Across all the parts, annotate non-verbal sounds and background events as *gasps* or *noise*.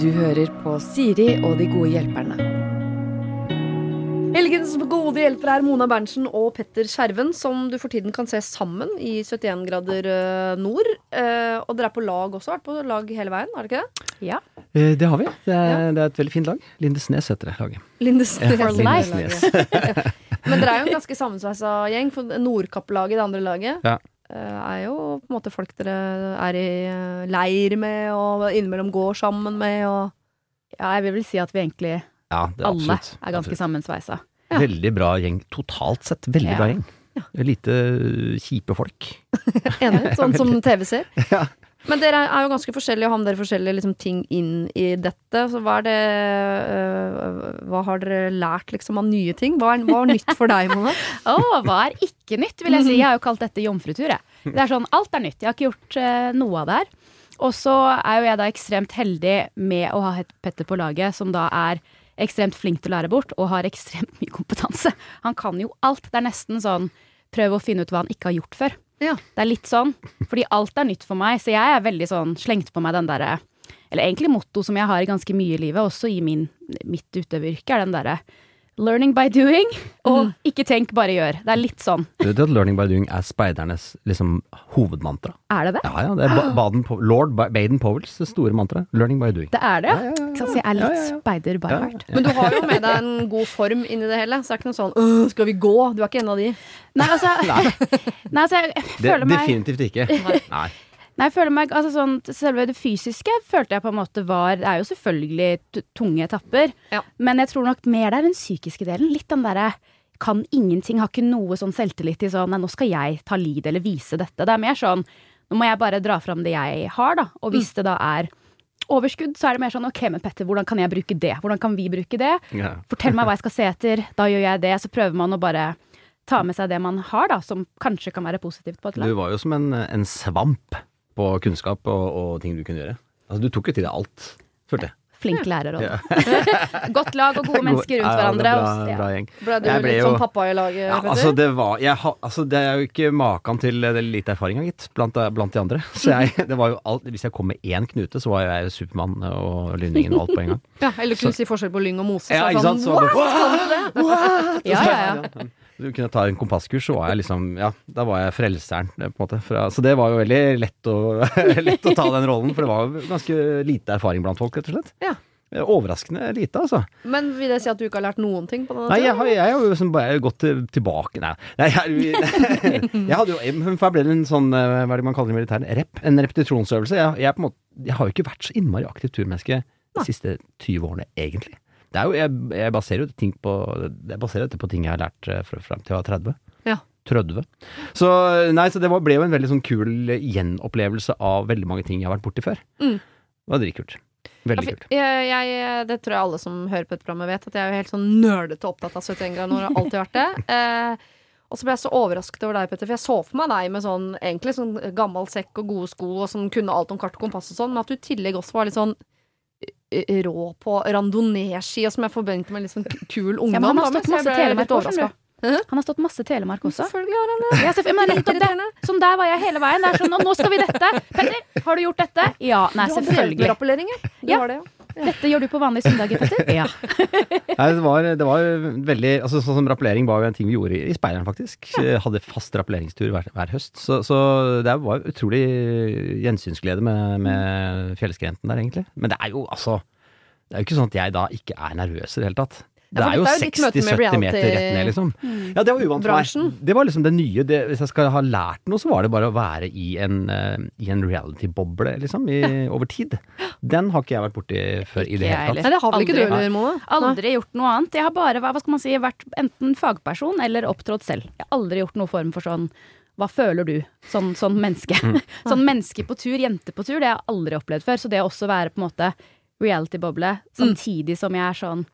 Du hører på Siri og de gode hjelperne. Helgens gode hjelpere er Mona Berntsen og Petter Skjerven, som du for tiden kan se sammen i 71 grader eh, nord. Eh, og dere er på lag også, har vært på lag hele veien, har dere ikke det? Ja. Eh, Det har vi. Det er, det er et veldig fint lag. Lindesnes heter det laget. Lindesnes. Ja, Lindesnes. *laughs* Men dere er jo en ganske sammensveisa gjeng, for Nordkapp-laget, det andre laget, Ja. Eh, er jo på en måte folk dere er i eh, leir med, og innimellom går sammen med, og ja, jeg vil vel si at vi egentlig Ja, er alle absolutt. er ganske absolutt. sammensveisa. Ja. Veldig bra gjeng totalt sett. Veldig Ja. bra gjeng. Lite kjipe folk. *laughs* Enig, sånn som TV-ser. *laughs* Ja. Men dere er jo ganske forskjellige, og har dere forskjellige liksom, ting inn i dette. Så hva er det øh, Hva har dere lært liksom av nye ting? Hva, er, hva er nytt for deg, Mona? *laughs* oh, hva er ikke nytt, vil jeg si. Jeg har jo kalt dette jomfrutur, jeg. Det er sånn, alt er nytt. Jeg har ikke gjort øh, noe av det her. Og så er jo jeg da ekstremt heldig med å ha Petter på laget, som da er ekstremt flink til å lære bort, og har ekstremt mye kompetanse. Han kan jo alt. Det er nesten sånn prøv å finne ut hva han ikke har gjort før. Ja. Det er litt sånn, fordi alt er nytt for meg, så jeg er veldig sånn slengt på meg den derre Eller egentlig motto som jeg har i ganske mye i livet, også i min, mitt utøveryrke, er den derre learning by doing, *laughs* og ikke tenk, bare gjør. Det er litt sånn. Du vet at learning by doing er speidernes liksom, hovedmantra? Er det det? Ja, ja. Det er *gasps* Baden Lord Baden-Powells store mantra. Learning by doing. Det er det, ja. Ja, ja, jeg er litt Ja, ja, ja. speider by Ja, ja. heart. Men du har jo med deg en god form inni det hele. Så det er ikke noe sånn øh, skal vi gå? Du er ikke en av de. Nei, altså, *laughs* *laughs* nei, altså jeg, jeg Det, føler meg definitivt ikke. Nei. Nei, jeg føler meg altså sånn, Selve det fysiske følte jeg på en måte var Det er jo selvfølgelig tunge etapper, Ja. men jeg tror nok mer det er den psykiske delen. Litt den derre kan ingenting, har ikke noe sånn selvtillit i sånn Nei, nå skal jeg ta lead eller vise dette. Det er mer sånn Nå må jeg bare dra fram det jeg har, da. Og hvis det da er overskudd, så er det mer sånn OK, men Petter, hvordan kan jeg bruke det? Hvordan kan vi bruke det? Ja. Fortell meg hva jeg skal se etter, da gjør jeg det. Så prøver man å bare ta med seg det man har, da, som kanskje kan være positivt på et Du var jo som en, en svamp på kunnskap og, og ting du kunne gjøre. Altså, du tok jo til deg alt, følte jeg. Flink lærer òg. Ja. *laughs* Godt lag og gode mennesker rundt Ja, ja, hverandre. er Bra, ja. bra gjeng. Ble du ble litt jo- sånn pappa i laget, Ja, altså det, var, jeg, altså det er jo ikke maken til det er lite erfaring, gitt, blant, blant de andre. Så jeg, *laughs* det var jo alt, hvis jeg kom med én knute, så var jeg Supermann og Lynningen og alt på en gang. *laughs* ja, eller kunne si forskjell på lyng og mose? Ja, så ikke sant? sånn, Så, «What? Det? What? Ja, ja, ja. Du kunne ta en kompasskurs, så var jeg liksom Ja, da var jeg frelseren, på en måte. Fra, så det var jo veldig lett å, lett å ta den rollen, for det var jo ganske lite erfaring blant folk, rett og slett. Ja. Overraskende lite, altså. Men vil det si at du ikke har lært noen ting på denne Nei, jeg tiden? har, jeg har jo liksom bare gått tilbake Nei, nei jeg, *laughs* jeg hadde jo jeg ble en sånn, eh, hva er det man kaller det i militæret, rep? En repetisjonsøvelse. Jeg, jeg, måte, jeg har jo ikke vært så innmari aktivt turmenneske de siste 20 årene, egentlig. Det jo, jeg, jeg baserer jo ting på Jeg baserer dette på ting jeg har lært eh, fram til jeg var 30. Ja. 30. Så, nei, så det var, ble jo en veldig sånn kul gjenopplevelse av veldig mange ting jeg har vært borti før. Mm. Det var dritkult. Veldig kult. Jeg, jeg, det tror jeg alle som hører på dette programmet vet, at jeg er jo helt sånn nerdete opptatt av 71 grader nord. Har alltid vært det. *laughs* Eh, og så ble jeg så overrasket over deg, Petter, for jeg så for meg deg med sånn egentlig sånn gammel sekk og gode sko og sånn kunne alt om kart og kompass og sånn, men at du i tillegg også var litt sånn eh, rå på randonee-ski, og som jeg forbindte med litt sånn kul ungdom. Ja, men han har stått masse ble Han har stått masse Telemark også. Selvfølgelig har han det. Ja, selvfølgelig, men nettopp det. Sånn der var jeg hele veien. Det er sånn, nå, skal vi dette. Petter, har du gjort dette? Ja. Nei, Du har selvfølgelig. Du Ja. det, ja. Dette gjør du på vanlige søndager, Petter? *laughs* Ja. Nei, det var, det var veldig altså Sånn som rappellering var jo en ting vi gjorde i, speileren, Speideren, faktisk. Ja. Hadde fast rappelleringstur hver, hver høst. Så, så det var utrolig gjensynsglede med, med fjellskrenten der, egentlig. Men det er jo altså Det er jo ikke sånn at jeg da ikke er nervøs i det hele tatt. Det er jo dette er jo ditt møte med 60-70 meter rett ned, liksom. Ja, det var uvant for meg. Det var liksom det nye. Det, hvis jeg skal ha lært noe, så var det bare å være i en, uh, en reality-boble, liksom, i, over tid. Den har ikke jeg vært borti før i det hele tatt. Nei, det har vel ikke du Aldri. heller, Mona? Aldri gjort noe annet. Jeg har bare hva skal man si, vært enten fagperson eller opptrådt selv. Jeg har aldri gjort noe form for sånn hva føler du, sånn, sånn menneske? *laughs* sånn menneske på tur, jente på tur, det har jeg aldri opplevd før. Så det å også være på en måte reality-boble, samtidig som jeg er sånn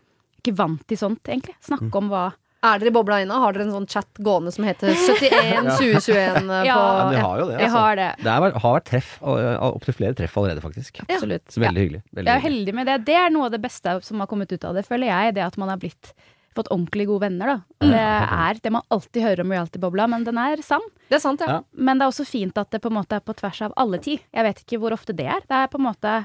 ikke vant til sånt, egentlig. Snakke om hva Er dere i bobla inne? Har dere en sånn chat gående som heter 71 2021 *laughs* på Ja, Ja, vi har jo det, altså. har det. Det er, har vært treff, opptil flere treff allerede, faktisk. Absolutt. Så veldig hyggelig. Veldig Jeg er heldig med det. Det er noe av det beste som har kommet ut av det, føler jeg. Det at man har blitt fått ordentlig gode venner, da. Det er det man alltid hører om reality-bobla, men den er sann. Det er sant, ja. Ja. Men det er også fint at det på en måte er på tvers av alle ti. Jeg vet ikke hvor ofte det er. Det er på en måte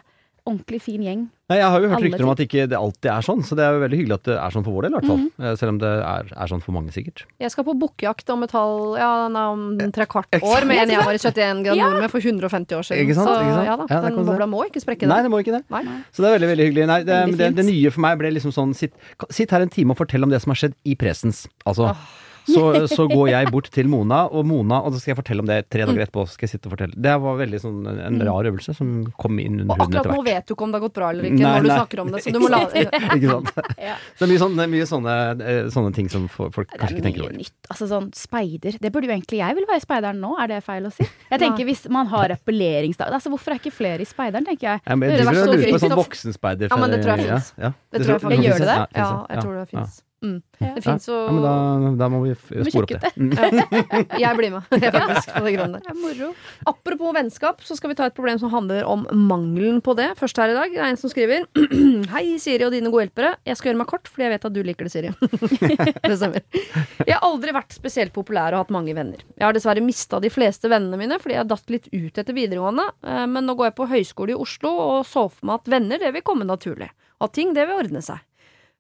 ordentlig fin gjeng. Nei, jeg har jo hørt Alle rykter om at ikke det alltid er sånn, så det er jo veldig hyggelig at det er sånn for vår del, i hvert fall. Eh, Selv om det er, er sånn for mange, sikkert. Jeg skal på bukkejakt om et halv Ja, nei, om tre kvart år med en jeg var i 71 grader Ja. nord med for 150 år siden. Ikke sant, Så ikke sant? ja da, Ja, den bobla må ikke sprekke Nei, den. må ikke det. Nei. Så det er veldig veldig hyggelig. Nei, det, Veldig det, det nye for meg ble liksom sånn sitt, sitt her en time og fortell om det som har skjedd i presens. Altså, så, *laughs* så går jeg bort til Mona, og Mona, og så skal jeg fortelle om det tre dager etterpå. skal jeg sitte og fortelle. Det var veldig sånn en rar øvelse som kom inn under huden etter hvert. Og akkurat nå vet du ikke om det har gått bra eller ikke Nei, når du snakker om det, så du må la *laughs* Ikke sant? *laughs* Ja. Så det er mye, sånne, mye sånne, eh, sånne ting som folk kanskje ikke kanskje over ikke tenker mye over. nytt. Altså sånn speider. Det burde jo egentlig jeg vil være speideren nå, er det feil å si? Jeg Nei. tenker hvis man har appelleringsdag Altså hvorfor er ikke flere i speideren, tenker jeg. Ja, men Det jeg er så lurer på en sånn voksenspeider. Ja, men det tror jeg ja, finnes. Ja, Det tror jeg faktisk. Gjør det det? Ja, Ja, det. jeg tror det fins. Mm. Ja. Det fins jo Ja, men da, da må vi spore opp det. Mm. *laughs* Jeg blir med, *laughs* faktisk, på det greiene der. Det er moro. Apropos vennskap, så skal vi ta et problem som handler om mangelen på det. Først her i dag, det er en som skriver *clears throat* Hei, Siri og dine gode hjelpere. Jeg skal gjøre meg kort, fordi jeg vet at du liker det, Siri. *laughs* det stemmer. Jeg har aldri vært spesielt populær og hatt mange venner. Jeg har dessverre mista de fleste vennene mine fordi jeg datt litt ut etter videregående, eh, men nå går jeg på høyskole i Oslo og så for meg at venner, det vil komme naturlig. Og at ting, det vil ordne seg.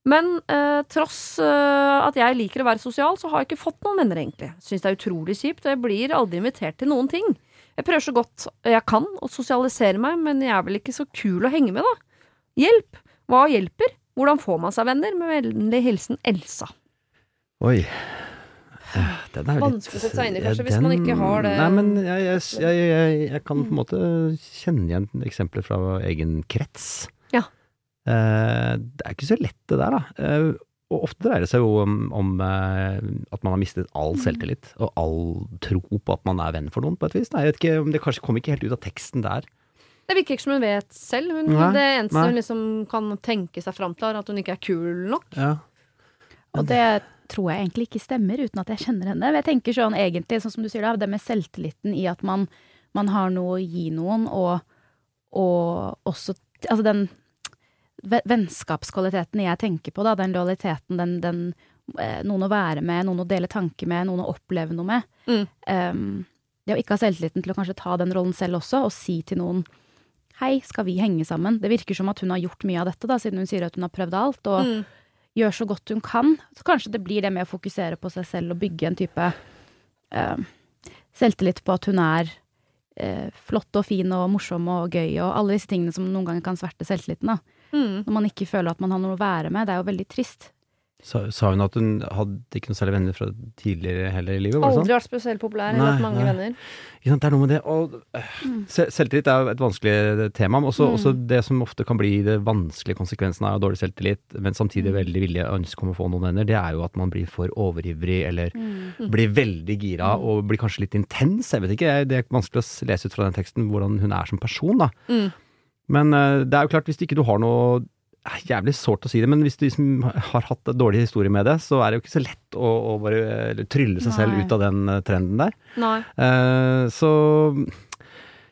Men eh, tross eh, at jeg liker å være sosial, så har jeg ikke fått noen venner, egentlig. Syns det er utrolig kjipt, og jeg blir aldri invitert til noen ting. Jeg prøver så godt jeg kan å sosialisere meg, men jeg er vel ikke så kul å henge med, da. Hjelp! Hva hjelper? Hvordan får man seg venner? Med vennlig hilsen Elsa. Oi. Den er jo litt Vanskelig å sette seg inn i, kanskje, hvis man ikke har det- Nei, men jeg, jeg, jeg, jeg, jeg kan på en måte kjenne igjen eksempler fra egen krets. Eh, det er ikke så lett det der, da. Eh, og ofte dreier det seg jo om, om eh, at man har mistet all selvtillit, og all tro på at man er venn for noen, på et vis. Nei, jeg vet ikke, om Det kanskje kommer ikke helt ut av teksten der. Det virker ikke som hun vet selv. Hun, Nei, det eneste nei. hun liksom kan tenke seg fram til, er at hun ikke er kul nok. Ja. Og det tror jeg egentlig ikke stemmer, uten at jeg kjenner henne. Jeg tenker sånn egentlig, sånn som du sier da, det med selvtilliten i at man, man har noe å gi noen, og, og også Altså den ve- vennskapskvaliteten jeg tenker på, da, den lojaliteten, den, den eh, noen å være med, noen å dele tanker med, noen å oppleve noe med. Mm. Um, det å ikke ha selvtilliten til å kanskje ta den rollen selv også, og si til noen Hei, skal vi henge sammen? Det virker som at hun har gjort mye av dette, da, siden hun sier at hun har prøvd alt. Og Mm. gjør så godt hun kan. Så kanskje det blir det med å fokusere på seg selv og bygge en type eh, selvtillit på at hun er uh, flott og fin og morsom og gøy og alle disse tingene som noen ganger kan sverte selvtilliten. da. Mm. Når man ikke føler at man har noe å være med. Det er jo veldig trist. Sa, sa hun at hun hadde ikke noe særlig venner fra tidligere heller i livet? Var det sånn? Aldri vært spesielt populær, eller Nei, hatt mange nei. venner. Ikke sant, det er noe med det. Og mm. selvtillit er et vanskelig tema. Men også, Mm. også det som ofte kan bli det vanskelige konsekvensen av dårlig selvtillit, men samtidig Mm. veldig vilje ønske om å få noen venner, det er jo at man blir for overivrig eller Mm. blir veldig gira og blir kanskje litt intens. Jeg vet ikke, det er vanskelig å lese ut fra den teksten hvordan hun er som person, da. Mm. Men øh, det er jo klart, hvis ikke du har noe eh, Jævlig sårt å si det, men hvis du liksom har hatt en dårlig historie med det, så er det jo ikke så lett å, å bare eh, trylle seg selv ut av den eh, trenden der. Nei. Uh, så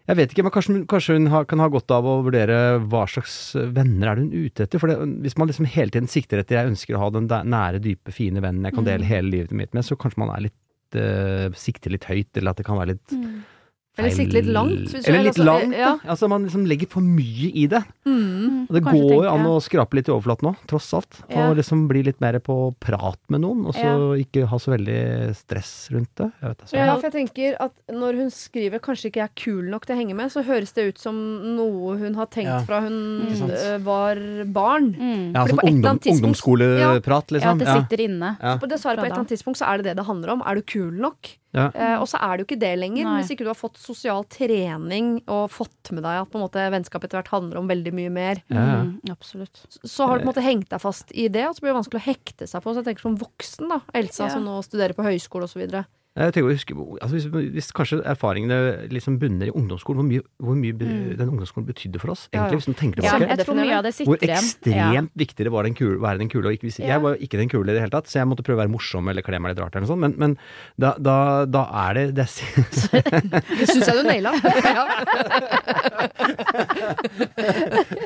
jeg vet ikke, men kanskje, kanskje hun har, kan ha godt av å vurdere hva slags venner er det hun ute etter. For det, hvis man liksom hele tiden sikter etter jeg ønsker å ha den der nære, dype, fine vennen jeg kan dele hele livet mitt med, så kanskje man er litt uh, sikter litt høyt, eller at det kan være litt Eller feil- sitte litt langt, Eller litt altså, langt, ja. Altså man liksom legger for mye i det. Mm. Og det går tenker an å skrape litt i overflaten òg, tross alt. Ja. Og liksom bli litt mer på prat med noen, og så Ja. ikke ha så veldig stress rundt det. Jeg vet, altså. Ja, for jeg tenker at når hun skriver 'kanskje ikke jeg er kul nok til å henge med', så høres det ut som noe hun har tenkt Ja. fra hun øh, var barn. Mm. Ja, sånn ungdom, ungdomsskoleprat, liksom. Ja, at det Ja. sitter inne. Dessverre, på et eller annet tidspunkt så er det det det handler om. Er du kul nok? Ja. Eh, og så er det jo ikke det lenger. Nei. Hvis ikke du har fått sosial trening og fått med deg at på en måte vennskap etter hvert handler om veldig mye mer, Ja. Mm, så, så har du på en måte hengt deg fast i det, og så blir det vanskelig å hekte seg på. Så jeg tenker som voksen, da. Elsa Ja. som nå studerer på høyskole osv. Jeg tenker å huske, altså hvis, hvis kanskje erfaringene liksom bunner i ungdomsskolen, hvor mye, hvor mye be, Mm. den ungdomsskolen betydde for oss, Ja, ja. egentlig, hvis du tenker Ja, jeg tror mye av det Hvor sitter. Ja. ekstremt viktig det var den kule, være den kule. Ikke. Jeg var jo ikke den kule i det hele tatt, så jeg måtte prøve å være morsom eller kle meg litt rart. eller noe sånt, Men, men da, da, da er det, det *laughs* Det syns jeg du naila. *laughs*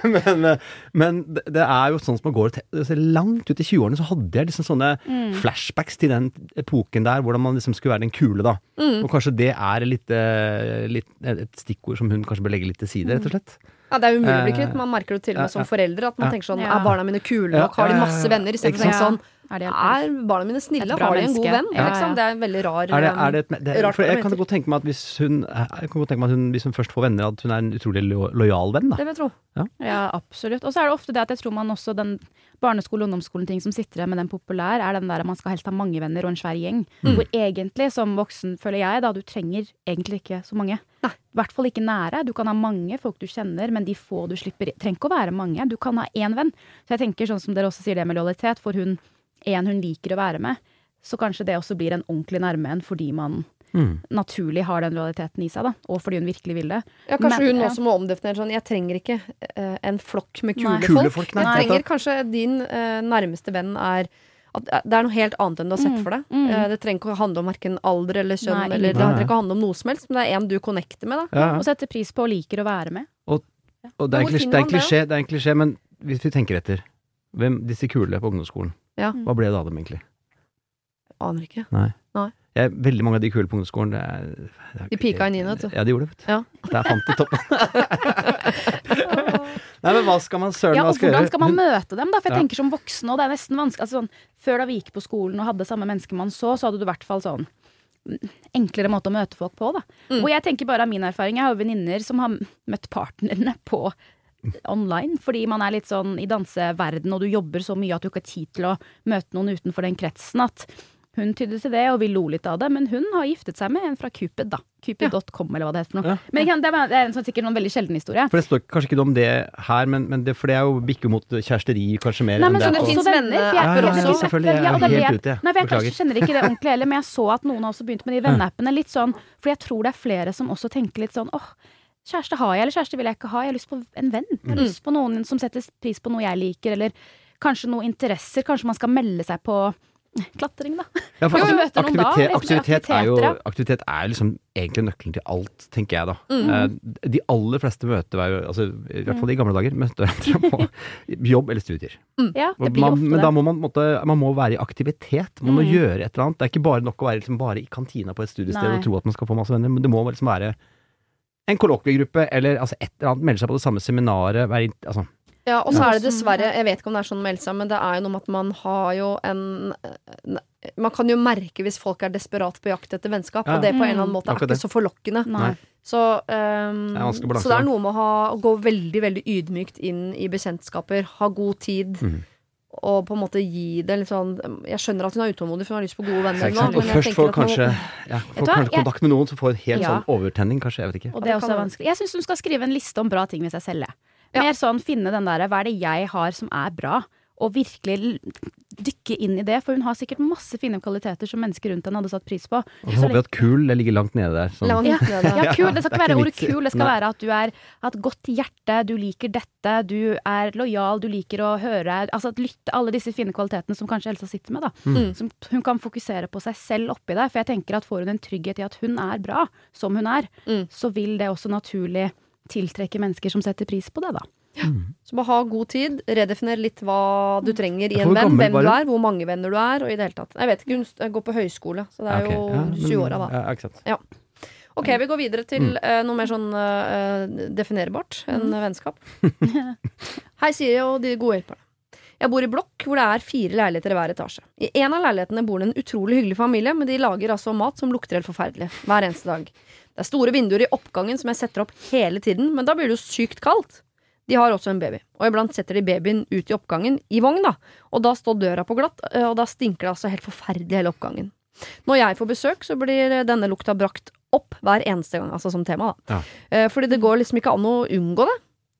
men, eh, men det det er jo sånn som man går til, langt ut i 20-årene, så hadde jeg liksom sånne Mm. flashbacks til den epoken der, hvordan man liksom skulle være den kule, da. Mm. Og kanskje det er litt, eh, litt, et stikkord som hun kanskje bør legge litt til side, rett og slett. Ja, det er umulig å bli Eh, kvitt. Man merker det til og med som foreldre. At man Ja. tenker sånn Er barna mine kule nok? Har de masse venner? Istedenfor å Ikke tenke sånn Er det Er barna mine snille? Har de en god venn? Ja, Liksom? ja. Det er en veldig rar Er det, er det, et, det, Rart for jeg kan godt tenke meg at hvis hun, jeg kan godt tenke meg at hun, hvis hun først får venner, at hun er en utrolig lo lojal venn, da. Det vil jeg tro. Ja, absolutt. Og så er det ofte det at jeg tror man også den barneskole- og ungdomsskolen-ting som sitter igjen med den populær, er den der at man skal helst ha mange venner og en svær gjeng. Mm. Hvor egentlig, som voksen, føler jeg, da, du trenger egentlig ikke så mange. Nei. I hvert fall ikke nære. Du kan ha mange folk du kjenner, men de få du slipper Trenger ikke å være mange. Du kan ha én venn. Så jeg tenker sånn som dere også sier det med lojalitet, for hun en hun liker å være med, så kanskje det også blir en ordentlig nærme en fordi man Mm. naturlig har den lojaliteten i seg, da. Og fordi hun virkelig vil det. Ja, kanskje Men- hun også må omdefinere sånn Jeg trenger ikke uh, en flokk med kule, Nei. Folk. folk, nei. Jeg Nei. trenger kanskje din uh, nærmeste venn er at det er noe helt annet enn du har sett Mm, for deg. mm. Uh, det trenger ikke å handle om hverken alder eller kjønn, Nei, eller det trenger ikke å handle om noe som helst, men det er en du connecter med, da. Ja, ja. Og setter pris på og liker å være med. Og er, er klisjé, det er en klisjé, men hvis vi tenker etter Hvem disse kule på ungdomsskolen, Ja. hva ble det av dem egentlig? Aner ikke. Jeg, veldig mange av de kule på ungdomsskolen det er, det er De pika i niende, vet du. Ja, de gjorde det. Ja. Der fant de toppen. *laughs* Nei, men hva skal man søren Ja, hva og skal hvordan skal man møte dem, da? For jeg Ja. tenker som voksen, og det er nesten vanskelig altså, sånn, Før da vi gikk på skolen og hadde samme menneske man så, så hadde du i hvert fall sånn mm, enklere måte å møte folk på, da. Mm. Og jeg tenker bare av min erfaring, jeg har jo venninner som har møtt partnerne på online, fordi man er litt sånn i danseverden, og du jobber så mye at du ikke har tid til å møte noen utenfor den kretsen, at hun tydde til det, og vi lo litt av det, men hun har giftet seg med en fra Cupid, da. Cupid.com, eller hva det heter for noe. Ja. Men det er, det er en sånn, sikkert noen veldig sjelden historie. For det står kanskje ikke noe om det her, men, men det, for det er jo bikke mot kjæresteri kanskje mer Nei, enn men det så er det finnes venner. Jeg, ja, også. det Selvfølgelig, jeg er ja, helt ute, jeg. Nei, for jeg Beklager. kanskje kjenner ikke det ordentlig heller, men jeg så at noen har også begynt med de venneappene. Litt sånn, for jeg tror det er flere som også tenker litt sånn åh, kjæreste har jeg, eller kjæreste vil jeg ikke ha. Jeg har lyst på en venn. Jeg har Mm. lyst på noen som setter pris på noe jeg liker, eller kanskje noen interesser. Kanskje man skal melde seg på klatring, da. Ja, for altså, aktivitet, da, aktivitet, liksom, aktivitet, er jo, aktivitet er liksom egentlig nøkkelen til alt, tenker jeg da. Mm. Eh, De aller fleste møter hver, altså, i hvert fall i gamle dager, møtte hverandre *laughs* på jobb eller studier. Ja, det blir man, men da må man, måtte, man må være i aktivitet. Man må Mm. gjøre et eller annet. Det er ikke bare nok å være liksom, bare i kantina på et studiested Nei. og tro at man skal få masse venner, men det må liksom være en kollokviegruppe eller altså, et eller annet. Melde seg på det samme seminaret. Være, altså, Ja, og så er det dessverre, jeg vet ikke om det er sånn å melde seg, men det er jo noe med at man har jo en Man kan jo merke hvis folk er desperat på jakt etter vennskap, Ja. og det på en eller annen Mm. måte er ikke så forlokkende. Nei. Så, um, Det så det er noe med å, ha, å gå veldig, veldig ydmykt inn i bekjentskaper, ha god tid, Mhm. Og på en måte gi det litt sånn Jeg skjønner at hun er utålmodig, for hun har lyst på gode venner ikke nå, sant? Og først får kanskje ja, får kanskje kontakt med noen som får helt Ja. sånn overtenning, kanskje. Jeg vet ikke. Og det er også vanskelig. Jeg syns hun skal skrive en liste om bra ting ved seg selv. Mer sånn finne den derre hva er det jeg har som er bra, og virkelig dykke inn i det. For hun har sikkert masse fine kvaliteter som mennesker rundt henne hadde satt pris på. Og så håper jeg at kul det ligger langt nede der. Sånn. La Ja. Ja, kul. Det skal ikke være ordet kul, det skal Nei. være at du er, har et godt hjerte, du liker dette, du er lojal, du liker å høre Altså at lytte alle disse fine kvalitetene som kanskje Elsa sitter med, da. Mm. Som hun kan fokusere på seg selv oppi det. For jeg tenker at får hun en trygghet i at hun er bra, som hun er, Mm. så vil det også naturlig tiltrekke mennesker som setter pris på det, da. Så bare ha god tid, redefiner litt hva du trenger i en venn, hvem bare... du er, hvor mange venner du er, og i det hele tatt. Jeg vet ikke, hun går på høyskole, så det er Ja, ok. jo Ja, men- 20-åra da. Ja, ikke sant. Ok, vi går videre til Mm. uh, noe mer sånn uh, definerbart enn vennskap. *laughs* Hei, Siri og de gode hjelperne. Jeg bor i blokk hvor det er fire leiligheter i hver etasje. I en av leilighetene bor det en utrolig hyggelig familie, men de lager altså mat som lukter helt forferdelig hver eneste dag. Det er store vinduer i oppgangen som jeg setter opp hele tiden, men da blir det jo sykt kaldt. De har også en baby, og iblant setter de babyen ut i oppgangen, i vogn, da. Og da står døra på glatt, eh, og da stinker det altså helt forferdelig hele oppgangen. Når jeg får besøk, så blir denne lukta brakt opp hver eneste gang, altså som tema, da. Ja. Eh, Fordi det går liksom ikke an å unngå det.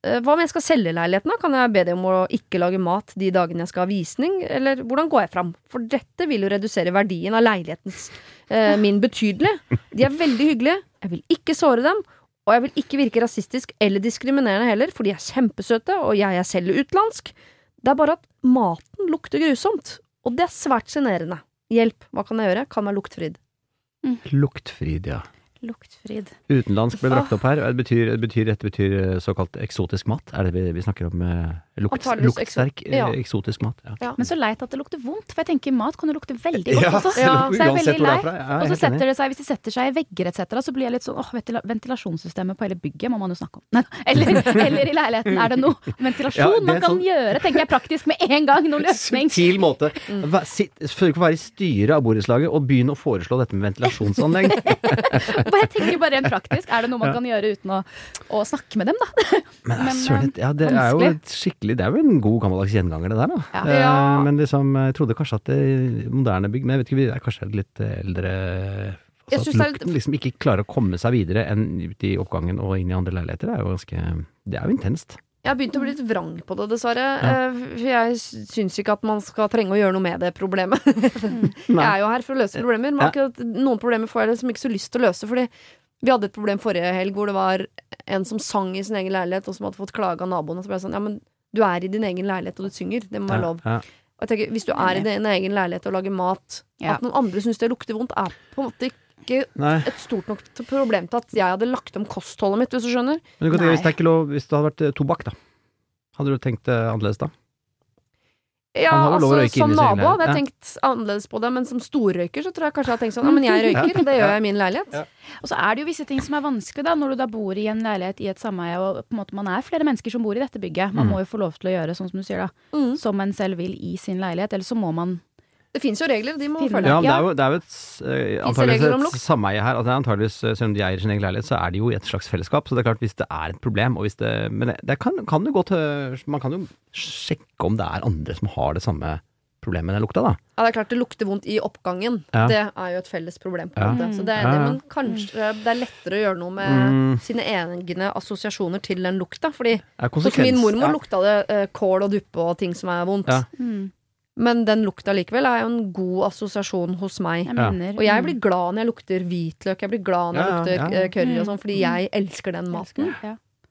Eh, Hva om jeg skal selge leiligheten, da? Kan jeg be dem om å ikke lage mat de dagene jeg skal ha visning, eller hvordan går jeg fram? For dette vil jo redusere verdien av leilighetens eh, min betydelig. De er veldig hyggelige, jeg vil ikke såre dem, og jeg vil ikke virke rasistisk eller diskriminerende heller, for de er kjempesøte, og jeg er selv utenlandsk. Det er bare at maten lukter grusomt, og det er svært sjenerende. Hjelp, hva kan jeg gjøre? Kan være luktfrid. Mm. Luktfrid, ja. Luktfrid. Utenlandsk ble brakt opp her. Det betyr, det betyr, dette betyr eh, såkalt eksotisk mat. Er det vi, vi snakker om? eh, Lukt, luktsterk ja. eh, eksotisk mat. Ja. Ja. Men så leit at det lukter vondt, for jeg tenker mat kan jo lukte veldig godt Ja, også. selv så jeg er veldig lei. Ja, Og så setter det seg, hvis det setter seg i vegger etc., så blir jeg litt sånn åh, ventilasjonssystemet på hele bygget må man jo snakke om. Nei, eller, *laughs* eller i leiligheten, er det noe ventilasjon Ja, det man kan sånn- gjøre? Tenker jeg praktisk med en gang, noe *laughs* løsning. Subtil måte. Vær- sitt- for å være i styret av borettslaget og begynne å foreslå dette med ventilasjonsanlegg. *laughs* *laughs* Og jeg tenker bare rent praktisk, er det noe man kan gjøre uten å, å snakke med dem, da? *laughs* Men, Men, søren, eh, ja, det er jo et skikkelig Det er jo en god gammeldags gjenganger, det der, da. Ja. Eh, Ja. Men liksom, jeg trodde kanskje at det moderne bygg Men jeg vet ikke, vi er kanskje litt eh, eldre så Altså at lukten liksom ikke klarer å komme seg videre enn ut i oppgangen og inn i andre leiligheter. Det er jo ganske Det er jo intenst. Jeg har begynt å bli litt vrang på det, dessverre. Ja. Eh, For jeg syns ikke at man skal trenge å gjøre noe med det problemet. *laughs* jeg er jo her for å løse problemer, men Ja. akkurat noen problemer får jeg liksom ikke så lyst til å løse. Fordi vi hadde et problem forrige helg hvor det var en som sang i sin egen leilighet, og som hadde fått klage av naboene. Så ble jeg sånn, ja, men du er i din egen leilighet, og du synger. Det må være lov. Ja, ja. Og jeg tenker, Hvis du er i din egen leilighet og lager mat, Ja. at noen andre syns det lukter vondt, er på en måte ikke Nei, et stort nok problem til at jeg hadde lagt om kostholdet mitt, hvis du skjønner. men du kan tenke, hvis det, ikke lov, hvis det hadde vært eh, tobakk, da. Hadde du tenkt det annerledes da? Ja, har altså Som nabo hadde jeg ja. tenkt annerledes på det, men som storrøyker så tror jeg kanskje jeg hadde tenkt sånn Ja, men jeg *laughs* røyker, det gjør jeg i min leilighet. Og så er det jo visse ting som er vanskelig da, når du da bor i en leilighet i et sameie, og på en måte man er flere mennesker som bor i dette bygget. Man Mm. må jo få lov til å gjøre sånn som du sier da, Mm. som en selv vil i sin leilighet, eller så må man Det finnes jo regler, de må følge. Ja, det er jo, det er jo et, eh, antageligvis et sameie her. Altså, det antageligvis, eh, selv om de eier sin egen leilighet, så er de jo i et slags fellesskap. Så det er klart, hvis det er et problem, og hvis det Men det, det kan, kan jo godt Man kan jo sjekke om det er andre som har det samme problemet med den lukta, da. Ja, det er klart det lukter vondt i oppgangen. Ja. Det er jo et felles problem. på Ja. en måte. Så det er Ja, det, ja. men kanskje det er lettere å gjøre noe med Mm. sine egne assosiasjoner til den lukta. Fordi hos min mormor ja. lukta det uh, kål og duppe og ting som er vondt. Ja. mm, Men den lukta likevel er jo en god assosiasjon hos meg. Jeg Og jeg mm, blir glad når jeg lukter hvitløk, jeg blir glad når jeg lukter ja. eh, curry og Mm. sånn, fordi jeg elsker den maten.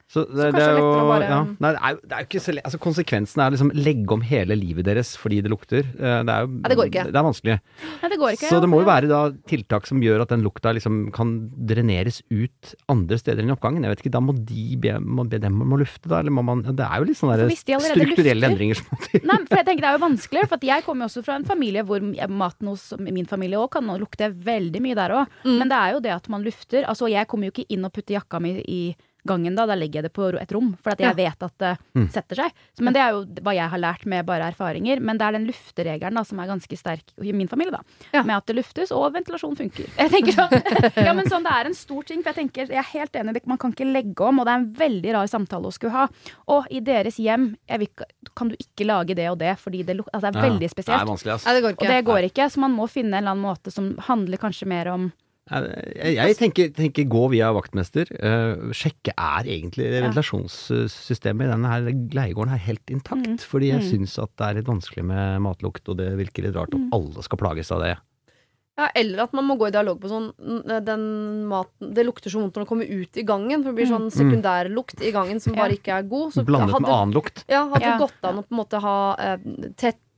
Så det, Så det er jo bare- ja. Nei, det er det er ikke så lett. Altså, konsekvensen er liksom legge om hele livet deres fordi det lukter. Eh, Det er jo Ja, det går ikke. Det er vanskelig. Nei, det går ikke. Så det må jo ja. være da tiltak som gjør at den lukta liksom kan dreneres ut andre steder enn i oppgangen. Jeg vet ikke, Da må de be, må be dem om å lufte, da? Eller må man Det er jo litt sånne strukturelle lufter- endringer som må til. Nei, for jeg tenker Det er jo vanskeligere, for at jeg kommer jo også fra en familie hvor maten hos min familie òg kan lukte veldig mye der òg. Mm. Men det er jo det at man lufter. Altså, jeg kommer jo ikke inn og putter jakka mi i gangen da, da legger jeg det på et rom, for at jeg vet at det Mm. setter seg. Så, men det er jo hva jeg har lært med bare erfaringer. Men det er den lufteregelen da, som er ganske sterk i min familie, da. Ja. Med at det luftes, og ventilasjon funker. Jeg tenker sånn, *laughs* ja, men sånn, Det er en stor ting, for jeg tenker, jeg er helt enig, det- man kan ikke legge om, og det er en veldig rar samtale å skulle ha. Og i deres hjem jeg vil, kan du ikke lage det og det, fordi det, altså, det er veldig spesielt. Det er vanskelig, altså. Nei, det går Og det går ikke, så man må finne en eller annen måte som handler kanskje mer om Jeg, jeg tenker, tenker gå via vaktmester. Uh, sjekke er egentlig ventilasjonssystemet i denne her leiegården her helt intakt. Mm. Fordi jeg Mm. syns at det er litt vanskelig med matlukt, og det virker litt rart at Mm. alle skal plages av det. Ja, eller at man må gå i dialog på sånn mm, Den maten Det lukter så vondt når det kommer ut i gangen. For det blir sånn sekundærlukt i gangen som bare ikke er god. Så Blandet hadde, med annen lukt. ja, hadde Ja. det gått an å på en måte ha eh,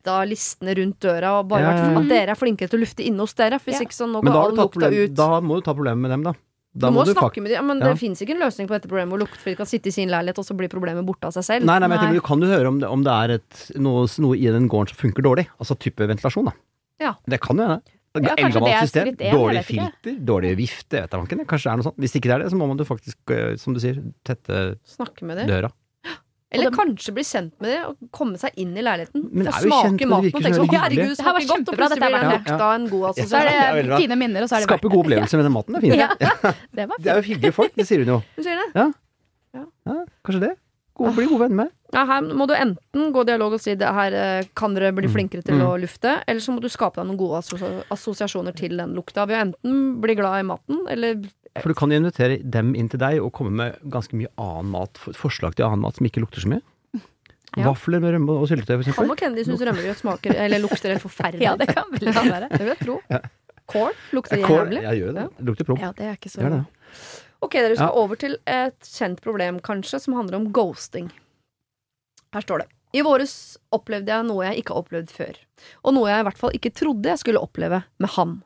tetta listene rundt døra, og bare Ja, vært ja, ja. at dere er flinkere til å lufte inne hos dere. Hvis Ja. ikke så nå går all lukta problem, ut. da må du ta problemet med dem, da. Da du må, du snakke med dem, men Ja. det fins ikke en løsning på dette problemet hvor luktfri kan sitte i sin leilighet, og så blir problemet borte av seg selv. Nei, nei, men tenker, du kan jo høre om det, om det er et, noe, noe i den gården som funker dårlig. Altså type ventilasjon, da. Ja. Det kan jo hende. Ja, Eldgammelt det system. dårlig filter, dårlig vifte. Vet jeg ikke. Kanskje det er noe sånt. Hvis ikke det er det, så må man jo faktisk, eh, som du sier, tette Snakke med dem. døra. Eller Og kanskje bli kjent med det og komme seg inn i leiligheten. Men er jo smake maten og tenke sånn herregud, Det her var smaker godt, og kjempebra, plutselig dette er blir den lukta en god Så er Ja, assosiasjon. det er fine minner, og så er det Skaper gode opplevelser med den maten. Det er fint. Ja. *laughs* Ja. Det var Det er jo hyggelige folk, det sier hun jo. Du sier det? Ja, kanskje det. God, bli gode venn med. Ja, her må du enten gå dialog og si det her eh, kan dere bli Mm. flinkere til Mm. å lufte, eller så må du skape deg noen gode assosiasjoner til den lukta. Ved å enten bli glad i maten, eller For du kan jo invitere dem inn til deg og komme med ganske mye annen mat, for- forslag til annen mat som ikke lukter så mye. Ja. Vafler med rømme og syltetøy, for Han eksempel. og Kennedy syns rømmegrøt smaker eller lukter helt forferdelig. Ja, det kan veldig være. Det vil jeg tro. Kål lukter ja, jævlig. jeg gjør det. Det lukter promp. Ja, det er ikke så Det er det. Ok, dere skal Ja. over til et kjent problem, kanskje, som handler om ghosting. Her står det. I våres opplevde jeg noe jeg ikke har opplevd før. Og noe jeg i hvert fall ikke trodde jeg skulle oppleve med ham.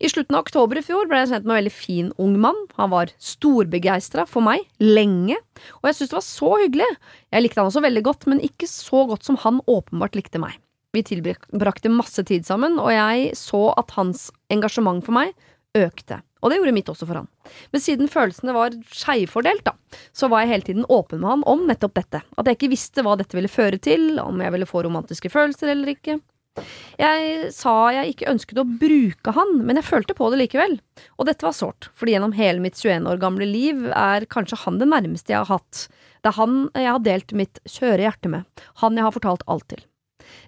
I slutten av oktober i fjor ble jeg kjent med en veldig fin ung mann. Han var storbegeistra for meg, lenge, og jeg syntes det var så hyggelig. Jeg likte han også veldig godt, men ikke så godt som han åpenbart likte meg. Vi tilbrakte masse tid sammen, og jeg så at hans engasjement for meg økte. Og det gjorde mitt også for han. Men siden følelsene var skeivfordelt, da, så var jeg hele tiden åpen med han om nettopp dette. At jeg ikke visste hva dette ville føre til, om jeg ville få romantiske følelser eller ikke. Jeg sa jeg ikke ønsket å bruke han, men jeg følte på det likevel. Og dette var sårt, fordi gjennom hele mitt 21 år gamle liv er kanskje han det nærmeste jeg har hatt. Det er han jeg har delt mitt kjøre hjerte med. Han jeg har fortalt alt til.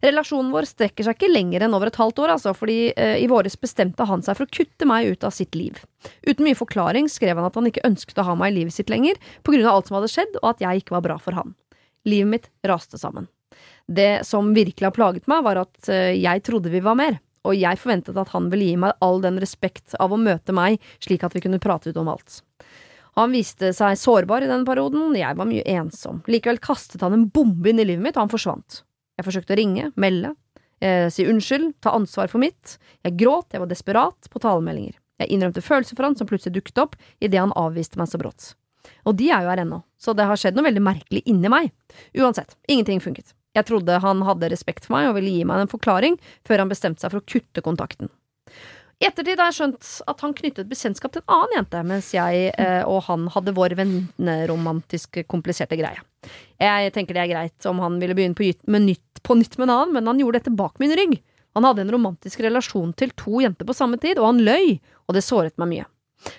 Relasjonen vår strekker seg ikke lenger enn over et halvt år, altså, fordi eh, i våres bestemte han seg for å kutte meg ut av sitt liv. Uten mye forklaring skrev han at han ikke ønsket å ha meg i livet sitt lenger, på grunn av alt som hadde skjedd, og at jeg ikke var bra for han. Livet mitt raste sammen. Det som virkelig har plaget meg, var at eh, jeg trodde vi var mer, og jeg forventet at han ville gi meg all den respekt av å møte meg slik at vi kunne prate ut om alt. Han viste seg sårbar i denne perioden, jeg var mye ensom. Likevel kastet han en bombe inn i livet mitt, og han forsvant. Jeg forsøkte å ringe, melde, eh, si unnskyld, ta ansvar for mitt. Jeg gråt, jeg var desperat, på talemeldinger. Jeg innrømte følelser for han som plutselig dukket opp idet han avviste meg så brått. Og de er jo her ennå, så det har skjedd noe veldig merkelig inni meg. Uansett, ingenting funket. Jeg trodde han hadde respekt for meg og ville gi meg en forklaring, før han bestemte seg for å kutte kontakten. I ettertid har jeg skjønt at han knyttet bekjentskap til en annen jente, mens jeg eh, og han hadde vår venneromantiske, kompliserte greie. Jeg tenker det er greit om han ville begynne på, nytt, på nytt med en annen, men han gjorde dette bak min rygg. Han hadde en romantisk relasjon til to jenter på samme tid, og han løy, og det såret meg mye.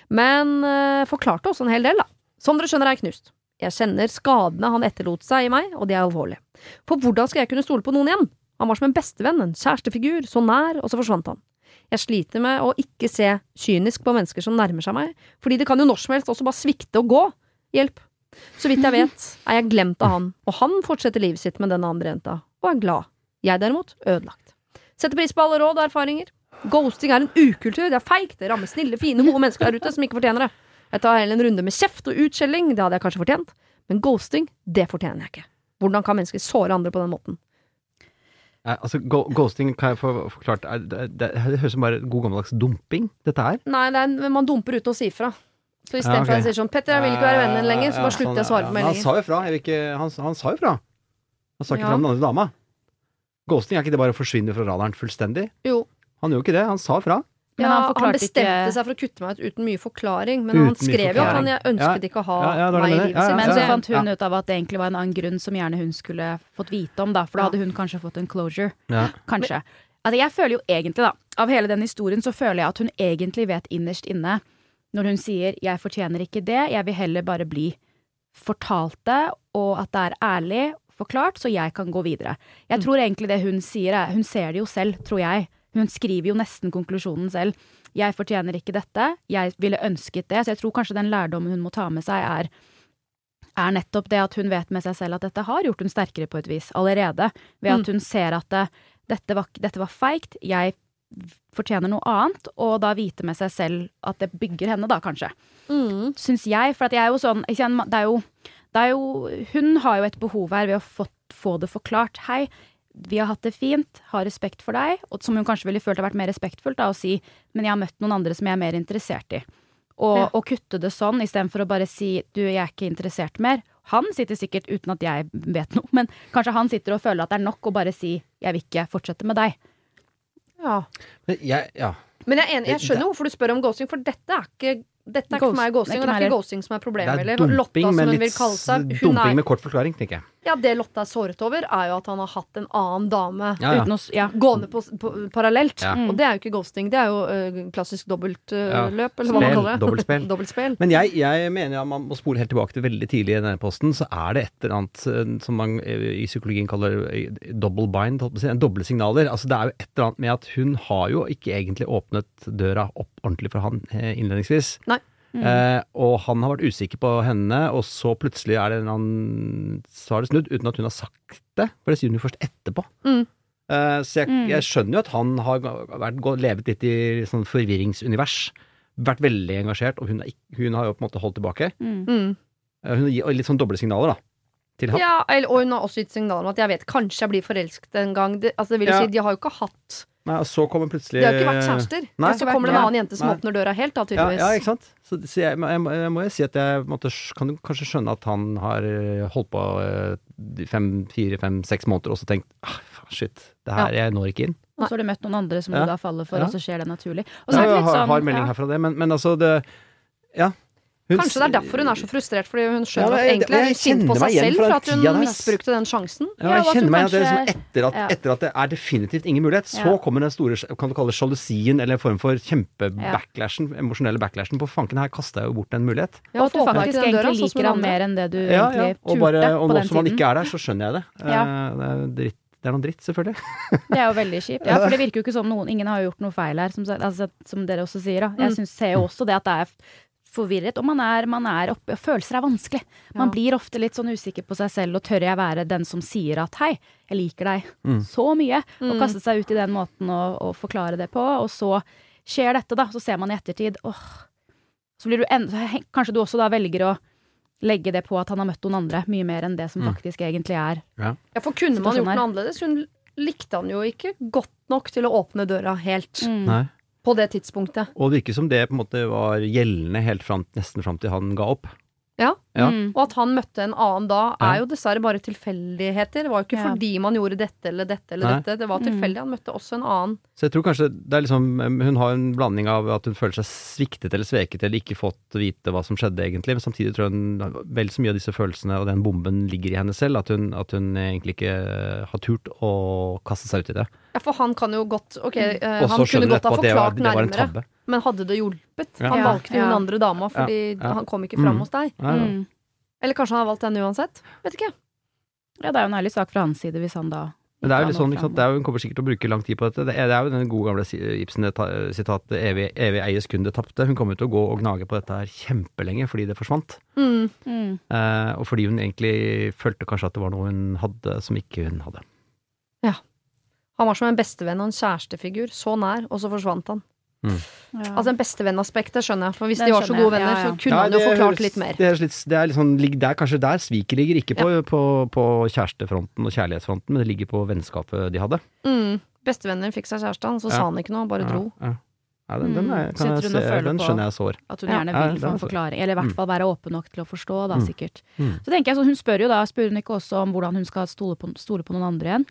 Men eh, forklarte også en hel del, da. Som dere skjønner er jeg knust. Jeg kjenner skadene han etterlot seg i meg, og de er alvorlige. For hvordan skal jeg kunne stole på noen igjen? Han var som en bestevenn, en kjærestefigur, så nær, og så forsvant han. Jeg sliter med å ikke se kynisk på mennesker som nærmer seg meg, fordi det kan jo når som helst også bare svikte og gå. Hjelp. Så vidt jeg vet, er jeg glemt av han, og han fortsetter livet sitt med den andre jenta, og er glad. Jeg derimot, ødelagt. Setter pris på alle råd og erfaringer. Ghosting er en ukultur, det er feigt, det rammer snille, fine, gode mennesker der ute som ikke fortjener det. Jeg tar heller en runde med kjeft og utskjelling, det hadde jeg kanskje fortjent, men ghosting, det fortjener jeg ikke. Hvordan kan mennesker såre andre på den måten? Altså, Ghosting kan jeg få forklart det, det, det, høres ut som bare god gammeldags dumping, dette her. Nei, er, man dumper uten å si fra. Så istedenfor ja, okay. han sier sånn 'Petter, jeg vil ikke være vennen din lenger', så bare slutter jeg å svare på meldinger. Han sa jo fra. Ikke, han, han, sa jo fra. Han sa ikke fra den andre dama. Ghosting er ikke det bare å forsvinne fra radaren fullstendig? Jo. Han gjorde ikke det. Han sa fra. Ja, han, han, bestemte ikke... seg for å kutte meg ut uten mye forklaring, men uten han skrev jo at han ønsket ja. ikke å ha ja, meg i livet sitt. Men så fant hun ut av at det egentlig var en annen grunn som gjerne hun skulle fått vite om, da, for da hadde hun kanskje fått en closure. Kanskje. Altså, jeg føler jo egentlig, da, av hele den historien, så føler jeg at hun egentlig vet innerst inne, når hun sier 'jeg fortjener ikke det, jeg vil heller bare bli fortalt det', og at det er ærlig forklart, så jeg kan gå videre. Jeg mm. tror egentlig det hun sier, er Hun ser det jo selv, tror jeg hun skriver jo nesten konklusjonen selv. Jeg fortjener ikke dette, jeg ville ønsket det. Så jeg tror kanskje den lærdommen hun må ta med seg, er, er nettopp det at hun vet med seg selv at dette har gjort hun sterkere på et vis allerede. Ved at mm. hun ser at det, dette var, dette var feigt, jeg fortjener noe annet, og da vite med seg selv at det bygger henne, da, kanskje. Mm. Syns jeg. For at jeg er jo sånn det er jo, det er jo Hun har jo et behov her ved å få, få det forklart. Hei, vi har hatt det fint, har respekt for deg, og som hun kanskje ville følt har vært mer respektfullt, da, å si men jeg har møtt noen andre som jeg er mer interessert i. Og, ja. og kutte det sånn, istedenfor å bare si du, jeg er ikke interessert mer. Han sitter sikkert, uten at jeg vet noe, men kanskje han sitter og føler at det er nok å bare si jeg vil ikke fortsette med deg. Ja. Men jeg, ja. Men jeg, er enig, jeg skjønner hvorfor du spør om ghosting, for dette er ikke dette er ikke for meg ghosting, og det er ikke ghosting som er problemet. Det er dumping, Lotta, med, litt, dumping er, med kort forklaring, tenker jeg. Ja, det Lotta er såret over, er jo at han har hatt en annen dame ja, ja. Å, ja, gående på, på, parallelt. Mm. Og det er jo ikke ghosting, det er jo uh, klassisk dobbeltløp, uh, eller hva man kaller det. Dobbeltspill. *laughs* Dobbeltspill. Men jeg, jeg mener at man må spole helt tilbake til veldig tidlig i denne posten, så er det et eller annet uh, som man i psykologien kaller double bind, doble signaler. Altså det er jo et eller annet med at hun har jo ikke egentlig åpnet døra opp ordentlig for han innledningsvis. Nei. Mm. Eh, og han har vært usikker på henne, og så plutselig er det en annen Så har det snudd, uten at hun har sagt det. For det sier hun jo først etterpå. Mm. Eh, så jeg, mm. jeg, skjønner jo at han har vært, levet litt i sånn forvirringsunivers. Vært veldig engasjert, og hun, er, hun, har jo på en måte holdt tilbake. Mm. Eh, hun gir litt sånn doble signaler, da. Til ham. Ja, eller, og hun har også gitt signal om at jeg vet kanskje jeg blir forelsket en gang. Det, altså, det vil Ja. si, de har jo ikke hatt Nei, og så kommer plutselig De har ikke vært kjærester. Nei. Og så kommer det en annen jente som Nei. åpner døra helt, da, Ja, tydeligvis. ja, ikke sant? Så, så jeg, jeg, jeg må jo si at jeg måtte, kan du kanskje skjønne at han har eh, holdt på eh, fem, fire, fem, seks måneder og så tenkt ah, shit, det her, jeg når ikke inn. Og så har du møtt noen andre som Ja. du da faller for, Ja. og så skjer det naturlig. Og Så er det litt har, sånn har melding ja. herfra det, men, men altså det Ja. Hun Kanskje det er derfor hun er så frustrert, fordi hun skjønner Ja, at egentlig er hun sint på seg selv for at hun misbrukte den sjansen. Ja, jeg kjenner meg at er kanskje- liksom etter at, Ja. etter at det er definitivt ingen mulighet, så kommer den store kan du kalle det sjalusien eller en form for kjempebacklashen, emosjonelle backlashen på fanken her kasta jeg jo bort en mulighet. Ja, og at du faktisk egentlig døra, sånn liker han mer enn det du Ja, ja. egentlig Og, turte bare, og på nå som han ikke er der, så skjønner jeg det. *laughs* Ja. Eh, Det, er dritt. det er noe dritt, selvfølgelig. Det er jo veldig kjipt. Ja, for det virker jo ikke som noen Ingen har gjort noe feil her, som, altså, som dere også sier. Da. Jeg Mm. synes, ser jo også det at det er forvirret, og man er, man er oppe, og følelser er vanskelig. Man Ja. blir ofte litt sånn usikker på seg selv, og tør jeg være den som sier at hei, jeg liker deg Mm. så mye, og Mm. kaste seg ut i den måten å forklare det på, og så skjer dette, da, så ser man i ettertid, åh, så blir du en, Kanskje du også da velger å legge det på at han har møtt noen andre, mye mer enn det som Mm. faktisk egentlig er. Ja, for kunne man gjort noe annerledes? Hun likte han jo ikke godt nok til å åpne døra helt Mm. Nei. På det tidspunktet. Og det virker som det på en måte var gjeldende helt fram, nesten fram til han ga opp. Ja. Ja. Mm. Og at han møtte en annen da, er jo dessverre bare tilfeldigheter. Det var jo ikke Ja. fordi man gjorde dette eller dette eller Nei. dette. Det var Mm. tilfeldig. Han møtte også en annen. Så jeg tror kanskje det er liksom Hun har en blanding av at hun føler seg sviktet eller sveket eller ikke fått vite hva som skjedde, egentlig. Men samtidig tror jeg hun vel så mye av disse følelsene og den bomben ligger i henne selv. At hun, at hun egentlig ikke har turt å kaste seg ut i det. Ja, for han kan jo godt Ok, eh, Og han så kunne du godt ha etterpå at det var, forklart det var en nærmere. tabbe. Men hadde det hjulpet? Ja. Han Ja, valgte jo ja. andre dama fordi Ja, ja. han kom ikke fram Mm. hos deg. Ja, ja. Mm. Eller kanskje han har valgt den uansett? Vet ikke. Ja, det er jo en ærlig sak fra hans side hvis han da Men det er jo litt sånn, ikke sant? Det er jo, hun kommer sikkert til å bruke lang tid på dette. Det er, det er jo den gode gamle si- Ibsen-sitatet 'evig, evig eies kun det tapte'. Hun kommer til å gå og gnage på dette her kjempelenge fordi det forsvant. Mm. Mm. Eh, og fordi hun egentlig følte kanskje at det var noe hun hadde som ikke hun hadde. Han var som en bestevenn og en kjærestefigur. Så nær, og så forsvant han. Ja. Altså en bestevennaspektet skjønner jeg, for hvis Den de var så gode venner, ja, ja. så kunne han jo forklart litt mer. Det er, litt, det er, litt sånn, ligg- er kanskje der sviket ligger, ikke på, på, på kjærestefronten og kjærlighetsfronten, men det ligger på vennskapet de hadde. Mm. Bestevenner fikk seg kjæreste, han, så Ja. sa han ikke noe, bare dro. Ja, ja. den, den, er, Mm. kan jeg og se, den skjønner jeg sår. At hun gjerne Ja, vil ja, få en forklaring, eller i hvert Mm. fall være åpen nok til å forstå, da, Mm. Mm. Så tenker jeg, så Hun spør jo da, spør hun ikke også om hvordan hun skal stole på, stole på noen andre igjen?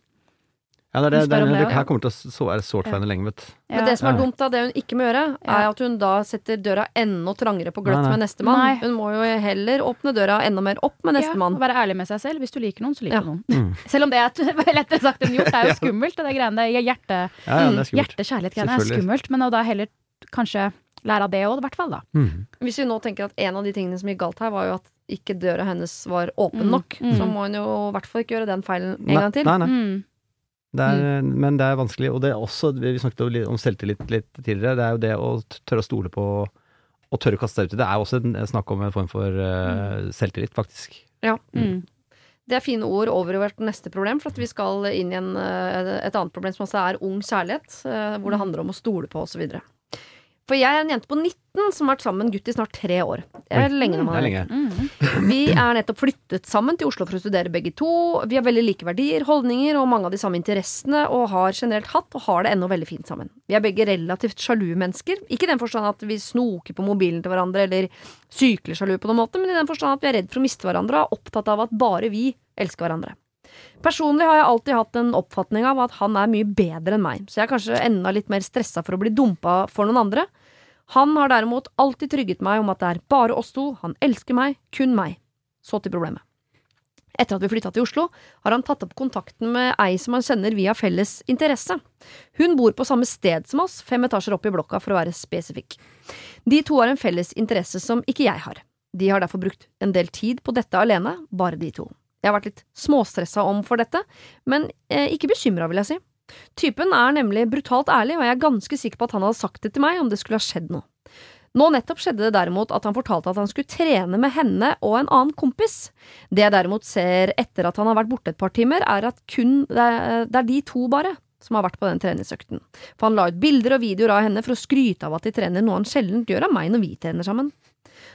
Ja, det, er det, det, det, her kommer til å så være sårt for henne lenge, vet ja. Men det som er dumt, da, det hun ikke må gjøre, er at hun da setter døra enda trangere på gløtt Nei, nei. med nestemann. Hun må jo heller åpne døra enda mer opp med Ja, nestemann. og være ærlig med seg selv. Hvis du liker noen, så liker Ja. du noen. Mm. *laughs* Selv om det er *laughs* lettere sagt enn gjort. Det er jo *laughs* skummelt, det greiene. der. er hjerte, Ja, ja, er hjerte-kjærlighet-greiene er skummelt, men da heller kanskje lære av det òg, i hvert fall, da. Mm. Hvis vi nå tenker at en av de tingene som gikk galt her, var jo at ikke døra hennes var åpen Mm, nok, mm. så må hun jo i hvert fall ikke gjøre den feilen en Nei, gang til. Nei, nei. Mm. Det er, Men det er vanskelig, og det er også Vi snakket om selvtillit litt tidligere. Det er jo det å tørre å stole på og tørre å kaste seg ut i. Det er også en, snakk om en form for uh, selvtillit, faktisk. Mm. Det er fine ord over i vårt neste problem, for at vi skal inn i en, eh, et annet problem som også er ung kjærlighet, eh, hvor det handler om å stole på osv. For jeg er en jente på 19 som har vært sammen med en gutt i snart tre år. Det er lenge når man er er lenge. Mm. Vi er nettopp flyttet sammen til Oslo for å studere begge to. Vi har veldig like verdier, holdninger og mange av de samme interessene, og har generelt hatt og har det ennå veldig fint sammen. Vi er begge relativt sjalu mennesker. Ikke i den forstand at vi snoker på mobilen til hverandre eller sykler sjalu på noen måte, men i den forstand at vi er redd for å miste hverandre og er opptatt av at bare vi elsker hverandre. Personlig har jeg alltid hatt en oppfatning av at han er mye bedre enn meg, så jeg er kanskje enda litt mer stressa for å bli dumpa for noen andre. Han har derimot alltid trygget meg om at det er bare oss to, han elsker meg, kun meg. Så til problemet. Etter at vi flytta til Oslo, har han tatt opp kontakten med ei som han kjenner via felles interesse. Hun bor på samme sted som oss, fem etasjer opp i blokka for å være spesifikk. De to har en felles interesse som ikke jeg har. De har derfor brukt en del tid på dette alene, bare de to. Jeg har vært litt småstressa om for dette, men eh, ikke bekymra, vil jeg si. Typen er nemlig brutalt ærlig, og jeg er ganske sikker på at han hadde sagt det til meg om det skulle ha skjedd noe. Nå nettopp skjedde det derimot at han fortalte at han skulle trene med henne og en annen kompis. Det jeg derimot ser etter at han har vært borte et par timer, er at kun det er, de to bare som har vært på den treningsøkten. For han la ut bilder og videoer av henne for å skryte av at de trener noe han sjeldent gjør av meg når vi trener sammen.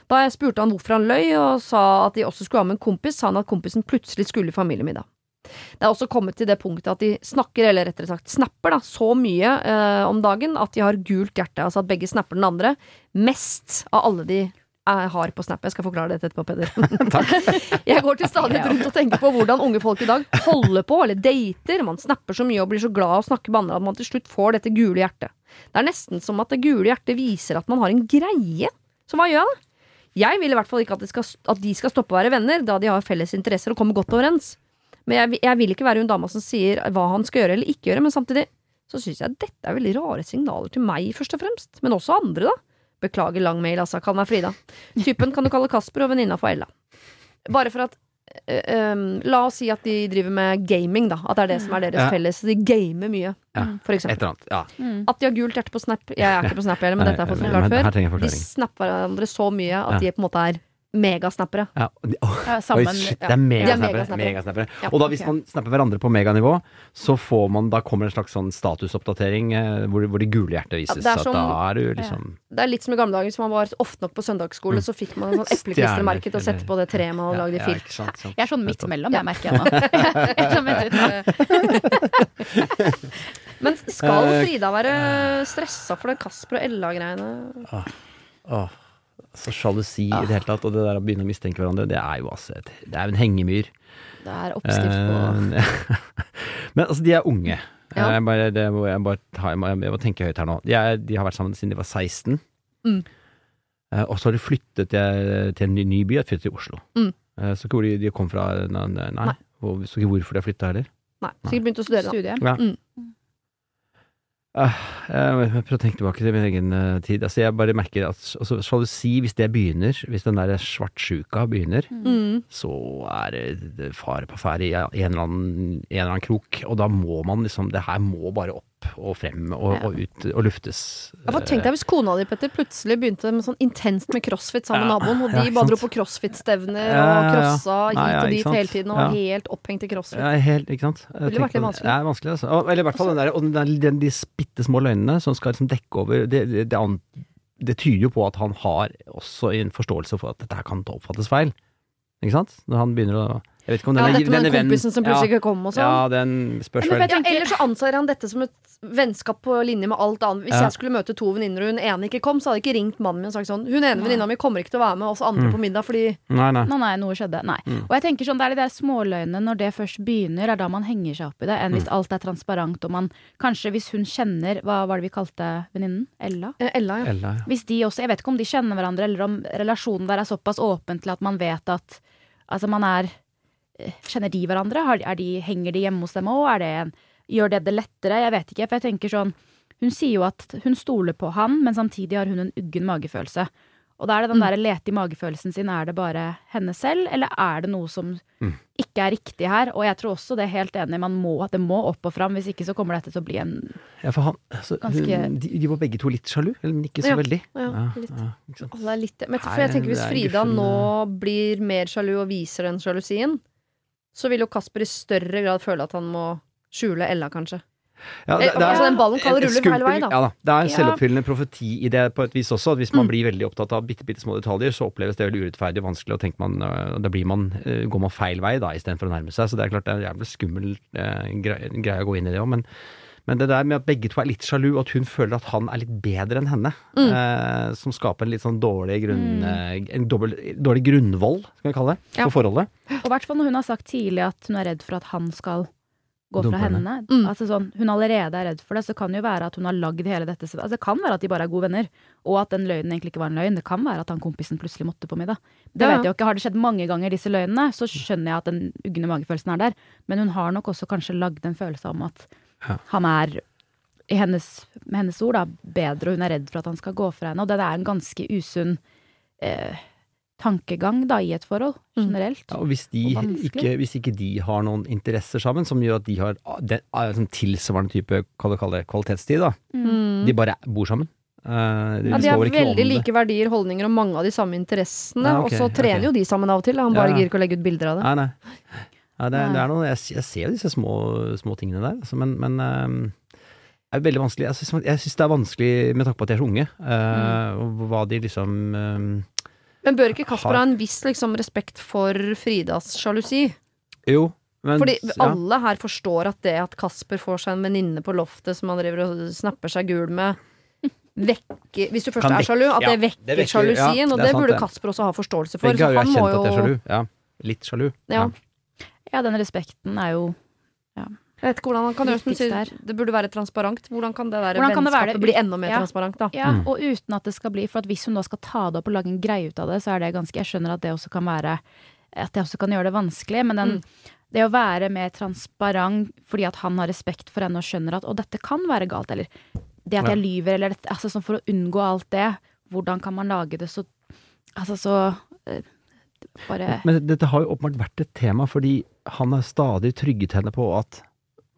Da jeg spurte han hvorfor han løy, og sa at de også skulle ha med en kompis, sa han at kompisen plutselig skulle i familiemiddag. Det er også kommet til det punktet at de snakker, eller rettere sagt snapper, da, så mye eh, om dagen at de har gult hjerte. Altså at begge snapper den andre mest av alle de jeg har på Snap. Jeg skal forklare dette etterpå, Peder. *laughs* *laughs* jeg går til stadighet rundt og tenker på hvordan unge folk i dag holder på, eller dater. Man snapper så mye og blir så glad og snakker med andre at man til slutt får dette gule hjertet. Det er nesten som at det gule hjertet viser at man har en greie. Så hva gjør jeg da? Jeg vil i hvert fall ikke at, de skal, at de skal stoppe å være venner, da de har felles interesser og kommer godt overens. Men jeg, jeg vil ikke være hun dama som sier hva han skal gjøre eller ikke gjøre, men samtidig så syns jeg dette er veldig rare signaler til meg, først og fremst. Men også andre, da. Beklager lang mail, altså. Kall meg Frida. Typen kan du kalle Kasper og venninna for Ella. Bare for at um, La oss si at de driver med gaming, da. At det er det som er deres Ja. felles. De gamer mye, Ja, for Et eksempel. eller annet. Ja. Mm. At de har gult hjerte på Snap. Jeg er ikke på Snap heller, men Nei, dette har jeg fått forklart før. De snapper hverandre så mye at Ja. de på en måte er megasnappere. Ja, og sammen, Oi, shit, det er De er megasnappere. megasnappere. megasnappere. Ja, Og da hvis man snapper hverandre på meganivå, så får man, da kommer en slags sånn statusoppdatering eh, hvor, hvor det gule hjertet vises. Ja, det er som- da er du liksom Det er litt som i gamle dager, hvis man var ofte nok på søndagsskole, så fikk man en sånn epleklistremerke til å sette på det treet man hadde lagd i ja, filt. Jeg er sånn midt mellom, jeg merker jeg nå. *laughs* Sånn. *laughs* Men skal Eh, Frida være stressa for det Kasper og Ella-greiene? Åh, så sjalusi i det hele tatt, og det der å begynne å mistenke hverandre, det er jo altså et, Det er en hengemyr. Det er oppskrift på Eh, *laughs* Men altså, de er unge. Ja. Jeg, bare, det må jeg, bare ta, jeg, må, jeg må tenke høyt her nå. De, er, de har vært sammen siden de var 16. Mm. Eh, og så har de flyttet til, til en ny, ny by, flyttet til Oslo. Mm. Eh, så ikke hvor de, de kom fra Nei. nei. Nei. Og så ikke hvorfor de har flytta heller. Nei, sikkert begynt å studere, da. studie. Ja. Mm. Eh, jeg prøver å tenke tilbake til min egen eh, tid. Altså, jeg bare merker at altså, sjalusi, hvis det begynner, hvis den der svartsjuka begynner, Mm. så er det- det fare på ferde i en eller, annen, en eller annen krok. Og da må man liksom Det her må bare opp og frem og, Ja. og ut og luftes. Ja, for tenk deg hvis kona di, Petter, plutselig begynte med sånn intenst med crossfit sammen med Ja, naboen, og de ja, bare dro på crossfit-stevner og crossa hit ja, og dit hele tiden, og helt opphengt i crossfit. Ja, helt, ikke sant? Jeg Ville vært litt vanskelig. vanskelig. er vanskelig, altså. Og, eller i hvert fall den der, og den der, den, de bitte små løgnene som skal liksom dekke over det, det, det, an- det tyder jo på at han har også en forståelse for at dette her kan oppfattes feil. Ikke sant? Når han begynner å Jeg vet ikke om Ja, dette med denne den kompisen som plutselig ikke kom og sånn. Ja, den spørs vel. Ja, eller så anser han dette som et vennskap på linje med alt annet. Hvis Ja. jeg skulle møte to venninner og hun ene ikke kom, så hadde jeg ikke ringt mannen min og sagt sånn Hun ene venninna mi kommer ikke til å være med oss andre Mm. på middag fordi Nei, nei. Nei, nei, noe skjedde. Nei. Mm. Og jeg tenker sånn, det er de der småløgnene når det først begynner, er da man henger seg opp i det, enn hvis Mm. alt er transparent og man Kanskje hvis hun kjenner Hva var det vi kalte venninnen? Ella? eh, Ella, ja. Ella, ja. Hvis de også Jeg vet ikke om de kjenner hverandre, eller om relasjonen der er såpass åpen til at man vet at Altså, man er Kjenner de hverandre? Er de, henger de hjemme hos dem òg? Gjør det det lettere? Jeg vet ikke, for jeg tenker sånn Hun sier jo at hun stoler på han, men samtidig har hun en uggen magefølelse. Og da er det den Mm. der lete i magefølelsen sin, er det bare henne selv, eller er det noe som Mm. ikke er riktig her? Og jeg tror også det er helt enig, man må, det må opp og fram, hvis ikke så kommer dette til å bli en Ja, for han altså, Ganske- hun, de, de var begge to litt sjalu, eller ikke så Ja, veldig. ja, litt. ja, ikke sant. Alle er litt Men for jeg tenker hvis Frida guffen, nå blir mer sjalu og viser den sjalusien, så vil jo Kasper i større grad føle at han må skjule Ella, kanskje. Ja, Eh, altså, den ballen kan rulle feil veien, vei, da. Ja, da. Det er en selvoppfyllende profeti i det på et vis også. At hvis man Mm. blir veldig opptatt av bitte, bitte små detaljer, så oppleves det veldig urettferdig og vanskelig, og man, øh, da blir man, øh, går man feil vei da, istedenfor å nærme seg. Så det er klart det er en jævlig skummel eh, greie, greie å gå inn i det òg, men men det der med at begge to er litt sjalu, og at hun føler at han er litt bedre enn henne, Mm. eh, som skaper en litt sånn dårlig grunn... mm. en dobbelt, dårlig grunnvoll, skal vi kalle det, Ja. for forholdet. Og i hvert fall når hun har sagt tidlig at hun er redd for at han skal gå fra henne. Mm. Altså sånn, hun allerede er redd for det, så kan det jo være at hun har lagd hele dette altså Det kan være at de bare er gode venner, og at den løgnen egentlig ikke var en løgn. Det kan være at han kompisen plutselig måtte på middag. Det ja. vet jeg jo ikke. Har det skjedd mange ganger, disse løgnene, så skjønner jeg at den ugne magefølelsen er der. Men hun har nok også kanskje lagd en følelse om at Ja. han er, i hennes, med hennes ord, da, bedre, og hun er redd for at han skal gå fra henne. Og det er en ganske usunn eh, tankegang da, i et forhold, Mm. generelt. Ja, og hvis, de Og ikke, hvis ikke de har noen interesser sammen som gjør at de har ah, den, ah, sånn tilsvarende type kall det, kall kvalitetstid, da. Mm. De bare bor sammen. Uh, det Ja, de har ikke veldig like verdier, holdninger og mange av de samme interessene. Ja, okay, og så trener okay. jo de sammen av og til. Han bare Ja. gir ikke å legge ut bilder av det. Nei, nei. Ja, det, det er noe, jeg, jeg ser jo disse små, små tingene der, altså, men, men um, det er veldig vanskelig. Jeg syns, jeg syns det er vanskelig med tanke på at de er så unge, uh, og hva de liksom um, Men bør ikke Kasper Har- ha en viss liksom, respekt for Fridas sjalusi? Jo, men Fordi ja. alle her forstår at det at Kasper får seg en venninne på loftet som han driver og snapper seg gul med, vekker Hvis du først Kan er sjalu, at ja, det vekker, det vekker- sjalusien. ja, og det det sant, burde. Kasper også ha forståelse for. Så han må jo. Ja. Litt sjalu. Ja. Ja, den respekten er jo Jeg vet ikke hvordan han kan gjøre som sier, er- Det burde være transparent. Hvordan kan det der Hvordan kan det være vennskapet det bli enda mer Ja. transparent, da? Ja, Mm. og uten at det skal bli For at hvis hun da skal ta det opp og lage en greie ut av det, så er det ganske Jeg skjønner at det også kan være At det også kan gjøre det vanskelig, men den Mm. Det å være mer transparent fordi at han har respekt for henne og skjønner at å, dette kan være galt, eller det at Ja. jeg lyver, eller dette, altså sånn for å unngå alt det, hvordan kan man lage det så Altså så eh, Bare Men dette har jo åpenbart vært et tema, fordi han har stadig trygget henne på at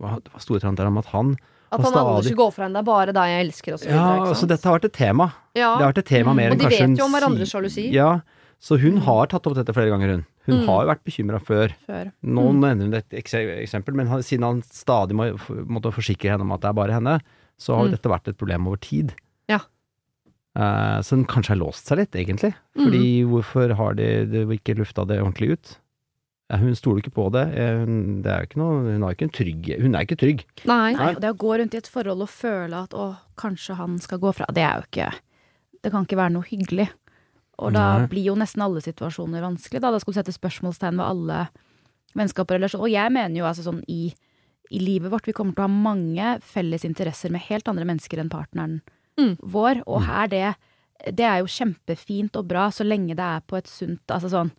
det var store tanter om at han At han, han aldri stadig- skal gå fra henne. Det er bare deg jeg elsker, og så Ja, videre. ikke altså dette har vært et tema. ja. Det har vært et tema Mm. mer Og de vet jo om hverandres si- sjalusi. Ja, så hun har tatt opp dette flere ganger, hun. Hun Mm. har jo vært bekymra før. før. Nå nevner hun et eksempel, men han, siden han stadig må måtte forsikre henne om at det er bare henne, så har jo Mm. dette vært et problem over tid. Ja. Eh, så den kanskje har låst seg litt, egentlig. Mm. Fordi hvorfor har de, de ikke lufta det ordentlig ut? Eh, hun stoler ikke på det. Eh, Hun, det er ikke noe, hun, er ikke en trygg, hun er ikke trygg. Nei. Nei, og det å gå rundt i et forhold og føle at å, kanskje han skal gå fra, det er jo ikke Det kan ikke være noe hyggelig. Og da Nei. blir jo nesten alle situasjoner vanskelig, da. Da skal du sette spørsmålstegn ved alle vennskap og relasjoner. Og jeg mener jo altså sånn i, i livet vårt, vi kommer til å ha mange felles interesser med helt andre mennesker enn partneren Mm. vår, og her det det er jo kjempefint og bra så lenge det er på et sunt Altså sånn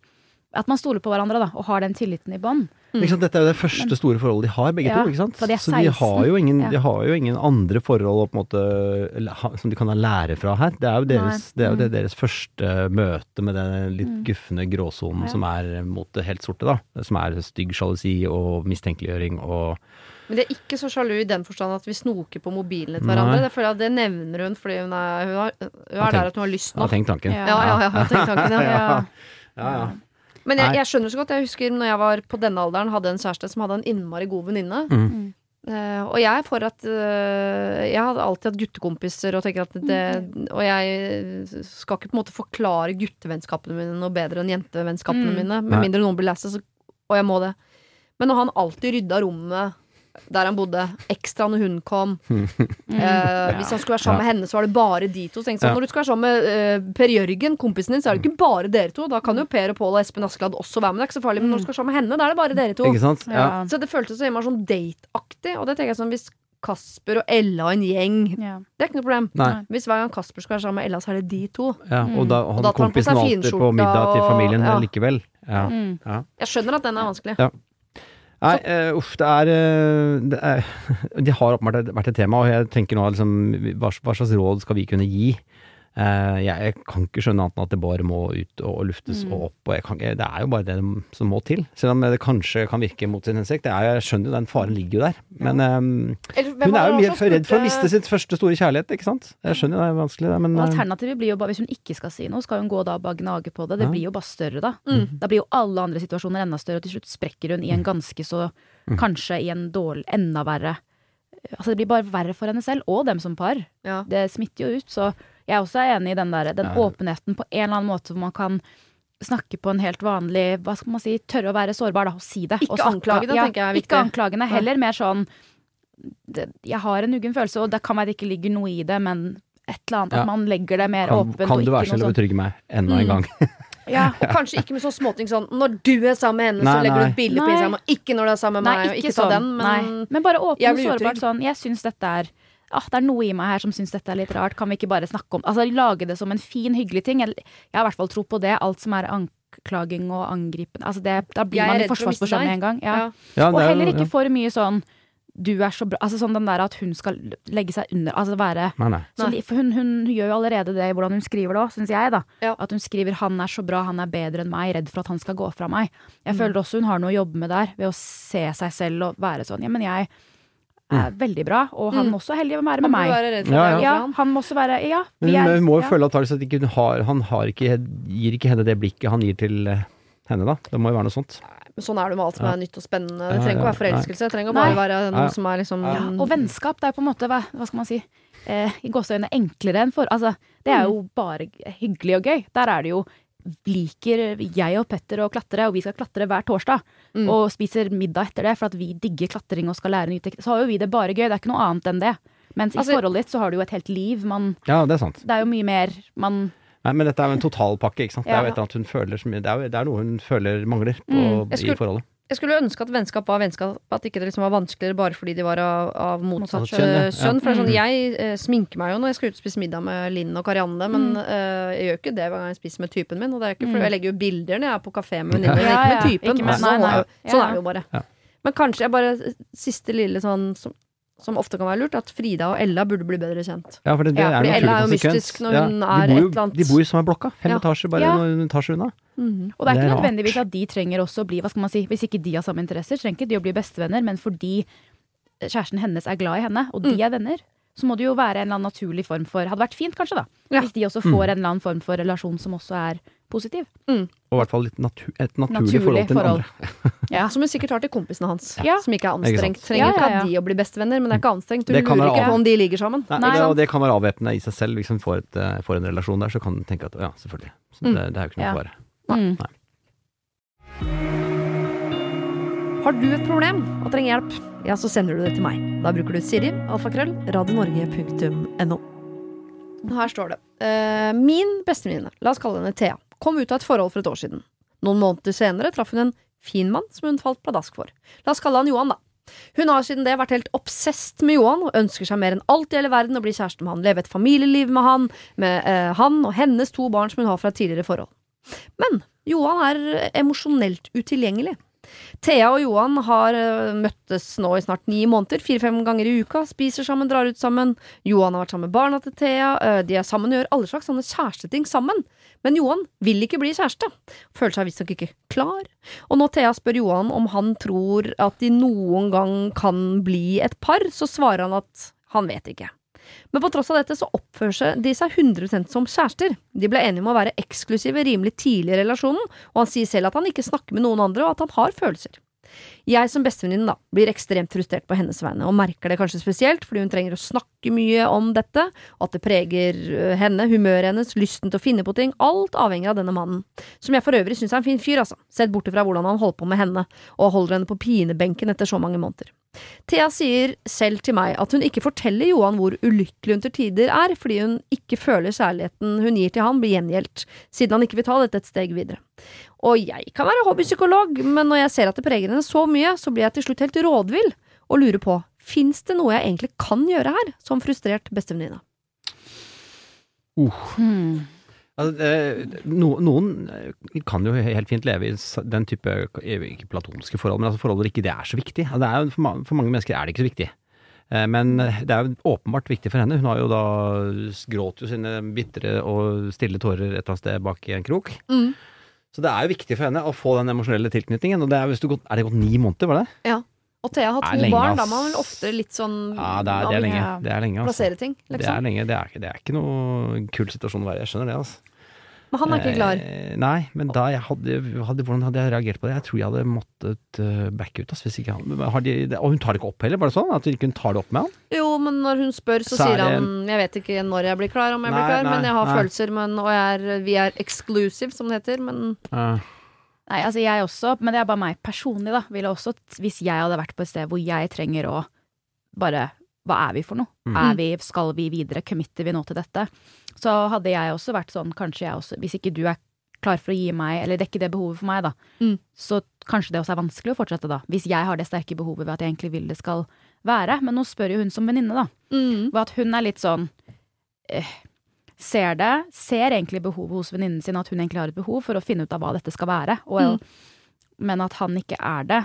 at man stoler på hverandre, da, og har den tilliten i bånn. Mm. Dette er jo det første store forholdet de har, begge Ja, to. ikke sant? de er Så de har, jo ingen, Ja. de har jo ingen andre forhold på en måte, som de kan ha lære fra her. Det er jo deres, det er jo det, Mm. deres første møte med den litt Mm. gufne gråsonen Ja. som er mot det helt sorte, da. Som er stygg sjalusi og mistenkeliggjøring og Men de er ikke så sjalu i den forstand at vi snoker på mobilene til Nei. hverandre. Det føler jeg det nevner hun fordi hun er, hun har, hun er tenkt- der at hun har lyst nå. har tenkt tanken. Ja. Ja, ja, ja, tenkt tanken, ja. *laughs* Ja. Ja, ja. Men jeg, jeg skjønner så godt. Jeg husker når jeg var på denne alderen, hadde en kjæreste som hadde en innmari god venninne. Mm. Uh, og jeg er for at uh, Jeg hadde alltid hatt guttekompiser, og tenker at det Og jeg skal ikke på en måte forklare guttevennskapene mine noe bedre enn jentevennskapene Mm. mine, med mindre noen blir lei seg, og jeg må det. Men når han alltid rydda rommet der han bodde, ekstra når hun kom *laughs* eh, Hvis han skulle være sammen med henne, så var det bare de to. Så sånn, Ja. Når du skal være sammen med eh, Per Jørgen, kompisen din, så er det ikke bare dere to. Da kan jo Per og Pål og Espen Askeladd også være med. Det er ikke så farlig, men når du skal være sammen med henne, da er det bare dere to. Ikke sant? Ja. Ja. Så det føltes så innmari sånn dateaktig. Og det tenker jeg sånn hvis Kasper og Ella og en gjeng Ja. Det er ikke noe problem. Nei. Hvis hver gang Kasper skal være sammen med Ella, så er det de to. Ja, og da, og Mm. Og da han tar han på seg kompisen alltid på middag til og- familien ja. likevel. Ja. Mm. Ja. Jeg skjønner at den er vanskelig. Nei, uh, uff, det er, eh, det er *laughs* De har åpenbart vært et tema, og jeg tenker nå liksom Hva, hva slags råd skal vi kunne gi? Eh, jeg, jeg kan ikke skjønne annet enn at det bare må ut og, og luftes Mm. og opp. Og jeg kan, det er jo bare det som må til. Selv om det kanskje kan virke mot sin hensikt. Det er, jeg skjønner jo den faren ligger jo der. Men eh, Eller, hun er jo mye også redd for å spurte- miste sitt første store kjærlighet, ikke sant? Jeg skjønner jo det er vanskelig, det, men eh, alternativet blir jo bare, hvis hun ikke skal si noe, skal hun gå da og bare gnage på det. Det Ja. blir jo bare større da. Mm. Da blir jo alle andre situasjoner enda større, og til slutt sprekker hun i en ganske så Mm. Kanskje i en dårlig Enda verre. Altså det blir bare verre for henne selv, og dem som par. Ja. Det smitter jo ut. Så jeg også er enig i den der, den Ja. åpenheten på en eller annen måte hvor man kan snakke på en helt vanlig Hva skal man si? Tørre å være sårbar, da, og si det. Ikke anklagende, ja, tenker jeg er Ikke anklagende, heller mer sånn det, Jeg har en uggen følelse, og det kan være det ikke ligger noe i det, men et eller annet. Ja. At man legger det mer kan, åpent. kan du være snill å sånn betrygge meg enda en Mm. gang? *laughs* ja, Og kanskje ikke med så småting sånn Når du er sammen med henne, så Nei, legger du et bilde på Nei. Instagram, og ikke når du er sammen med Nei, meg, og ikke, ikke ta sånn. den, men Nei. men bare åpen og sårbart sånn. Jeg syns dette er ah, Det er noe i meg her som syns dette er litt rart. Kan vi ikke bare snakke om Altså lage det som en fin, hyggelig ting? Jeg, jeg har i hvert fall tro på det. Alt som er anklaging og angripen Altså det, da blir man i redd for å miste forsvarsposisjon med en gang. Ja. ja. Og er heller ikke ja. for mye sånn du er så bra Altså sånn den der at hun skal legge seg under Altså være Nei, nei. så, For hun, hun gjør jo allerede det i hvordan hun skriver det òg, syns jeg, da. Ja. At hun skriver 'han er så bra, han er bedre enn meg', redd for at han skal gå fra meg. Jeg Mm. føler også hun har noe å jobbe med der, ved å se seg selv og være sånn 'ja, men jeg er veldig bra', og han Mm. må også heldig være med meg. Ja, ja. Ja, han. må også være Ja, Men vi hun, Men hun må jo ja. føle antakeligvis at ikke hun har, han har ikke, gir ikke henne det blikket han gir til eh, henne, da. Det må jo være noe sånt. Men sånn er det med alt som Ja. er nytt og spennende. Det trenger ikke å ja. være forelskelse. Det trenger å bare være noe Ja. som er liksom Ja, og vennskap, det er på en måte, hva, hva skal man si, eh, i gåseøynene enklere enn for Altså, det er jo bare hyggelig og gøy. Der er det jo liker jeg og Petter å klatre, og vi skal klatre hver torsdag. Mm. Og spiser middag etter det for at vi digger klatring og skal lære ny teknikker. Så har jo vi det bare gøy. Det er ikke noe annet enn det. Mens Altså- i forholdet ditt så har du jo et helt liv. Man, Ja, det er sant. det er jo mye mer man Nei, men dette er jo en totalpakke, ikke sant. Det er jo et eller annet hun føler som Det er, jo, det er noe hun føler mangler på, Mm. Skulle- i forholdet. Jeg skulle ønske at vennskap var vennskap, at ikke det liksom var vanskeligere bare fordi de var av, av motsatt kjønn, ja. eh. For det er sånn, Mm. jeg eh, sminker meg jo når jeg skal ut og spise middag med Linn og Karianne, men Mm. eh, jeg gjør ikke det hver gang jeg spiser med typen min. Og det er ikke for, Mm. jeg legger jo bilder når jeg er på kafé med venninner, men Ja, ikke med typen. Ikke med- nei, nei, sånn nei. er Sånn er det jo bare. Ja. Men kanskje jeg bare Siste lille sånn som, som ofte kan være lurt, at Frida og Ella burde bli bedre kjent. Ja, for det, det Ja, er fordi en Ella er jo mystisk når Ja, hun er jo- et eller annet- De bor jo som er blokka. Fem Ja. etasjer bare Ja. noen etasjer unna. Mhm. Og det er Det ikke er rart. nødvendigvis at de trenger også å bli, hva skal man si, hvis ikke de har samme interesser, trenger ikke de å bli bestevenner, men fordi kjæresten hennes er glad i henne, og de Mm. er venner, så må det jo være en eller annen naturlig form for Hadde vært fint, kanskje, da. Ja. Hvis de også Mm. får en eller annen form for relasjon som også er positiv. Og i hvert fall litt natu et naturlig, Naturlig forhold til den forhold. andre. *laughs* Ja. Som hun sikkert har til kompisene hans, Ja. som ikke er anstrengt. Ikke Trenger Ja, ikke at de å bli bestevenner, men det er ikke anstrengt. Du lurer være ikke på om de ligger sammen. Nei, Nei, det, og det kan være avvæpnende i seg selv. Hvis hun får, et, eh, får en relasjon der, så kan hun tenke at ja, selvfølgelig. Så Mm. det, det er jo ikke noe Ja. Nei. svare. Mm. Har du et problem og trenger hjelp, ja, så sender du det til meg. Da bruker du Siri, alfakrøll, radionorge.no. Her står det. Uh, min bestevenninne, la oss kalle henne Thea, kom ut av et forhold for et år siden. Noen måneder senere traff hun en fin mann som hun falt pladask for. La oss kalle han Johan, da. Hun har siden det vært helt obsesst med Johan og ønsker seg mer enn alt i hele verden å bli kjæreste med han, leve et familieliv med han, med eh, han og hennes to barn som hun har fra et tidligere forhold. Men Johan er emosjonelt utilgjengelig. Thea og Johan har øh, møttes nå i snart ni måneder, fire-fem ganger i uka, spiser sammen, drar ut sammen. Johan har vært sammen med barna til Thea, øh, de er sammen og gjør alle slags sånne kjæresteting sammen. Men Johan vil ikke bli kjæreste, føler seg visstnok ikke klar. Og når Thea spør Johan om han tror at de noen gang kan bli et par, så svarer han at han vet ikke. Men på tross av dette så oppfører de seg 100% som kjærester. De ble enige om å være eksklusive rimelig tidlig i relasjonen, og han sier selv at han ikke snakker med noen andre, og at han har følelser. Jeg som bestevenninne da, blir ekstremt frustrert på hennes vegne, og merker det kanskje spesielt fordi hun trenger å snakke mye om dette, og at det preger øh, henne, humøret hennes, lysten til å finne på ting, alt avhenger av denne mannen, som jeg for øvrig syns er en fin fyr, altså, sett bort fra hvordan han holder på med henne, og holder henne på pinebenken etter så mange måneder. Thea sier selv til meg at hun ikke forteller Johan hvor ulykkelig hun til tider er, fordi hun ikke føler kjærligheten hun gir til han blir gjengjeldt, siden han ikke vil ta dette et steg videre. Og jeg kan være hobbypsykolog, men når jeg ser at det preger henne så mye, så blir jeg til slutt helt rådvill og lurer på, fins det noe jeg egentlig kan gjøre her, som frustrert bestevenninne? Hmm. Altså, no, noen eh, kan jo helt fint leve i den type, ikke platonske forhold, men altså forhold hvor ikke det er så viktig. Det er jo, for, ma- for mange mennesker er det ikke så viktig. Eh, Men det er jo åpenbart viktig for henne. Hun har jo da gråt jo sine bitre og stille tårer et eller annet sted bak i en krok. Mm. Så det er jo viktig for henne å få den emosjonelle tilknytningen. Og det er, hvis du gått, er det gått ni måneder, var det? Og Thea har to lenge, barn, da må man vel ofte litt sånn Ja, det er, det er lenge. Det er lenge, plassere ting, Det er liksom. lenge. Det er, det er ikke noe kul situasjon å være i. Jeg skjønner det, altså. Men han er ikke klar. Eh, nei, men da jeg hadde, hadde, hvordan hadde jeg reagert på det? Jeg tror jeg hadde måttet uh, backe ut. Altså, hvis ikke han, har de, og hun tar det ikke opp heller, var det sånn? At hun ikke tar det opp med han? Jo, men når hun spør, så, Så er sier han Jeg vet ikke når jeg blir klar, om jeg blir klar, nei, men jeg har nei. følelser, men, og jeg er, vi er exclusive, som det heter, men Nei, altså jeg også, men det er bare meg personlig, da. Ville også, hvis jeg hadde vært på et sted hvor jeg trenger å bare Hva er vi for noe? Mm. Er vi, skal vi videre? Committer vi nå til dette? Så hadde jeg også vært sånn, kanskje jeg også Hvis ikke du er klar for å gi meg, eller dekke det behovet for meg, da, Mm. så kanskje det også er vanskelig å fortsette, da. Hvis jeg har det sterke behovet ved at jeg egentlig vil det skal være. Men nå spør jo hun som venninne, da. mm. Ved at hun er litt sånn eh, Ser det, ser egentlig behovet hos venninnen sin, at hun egentlig har et behov for å finne ut av hva dette skal være, og, Mm. men at han ikke er det.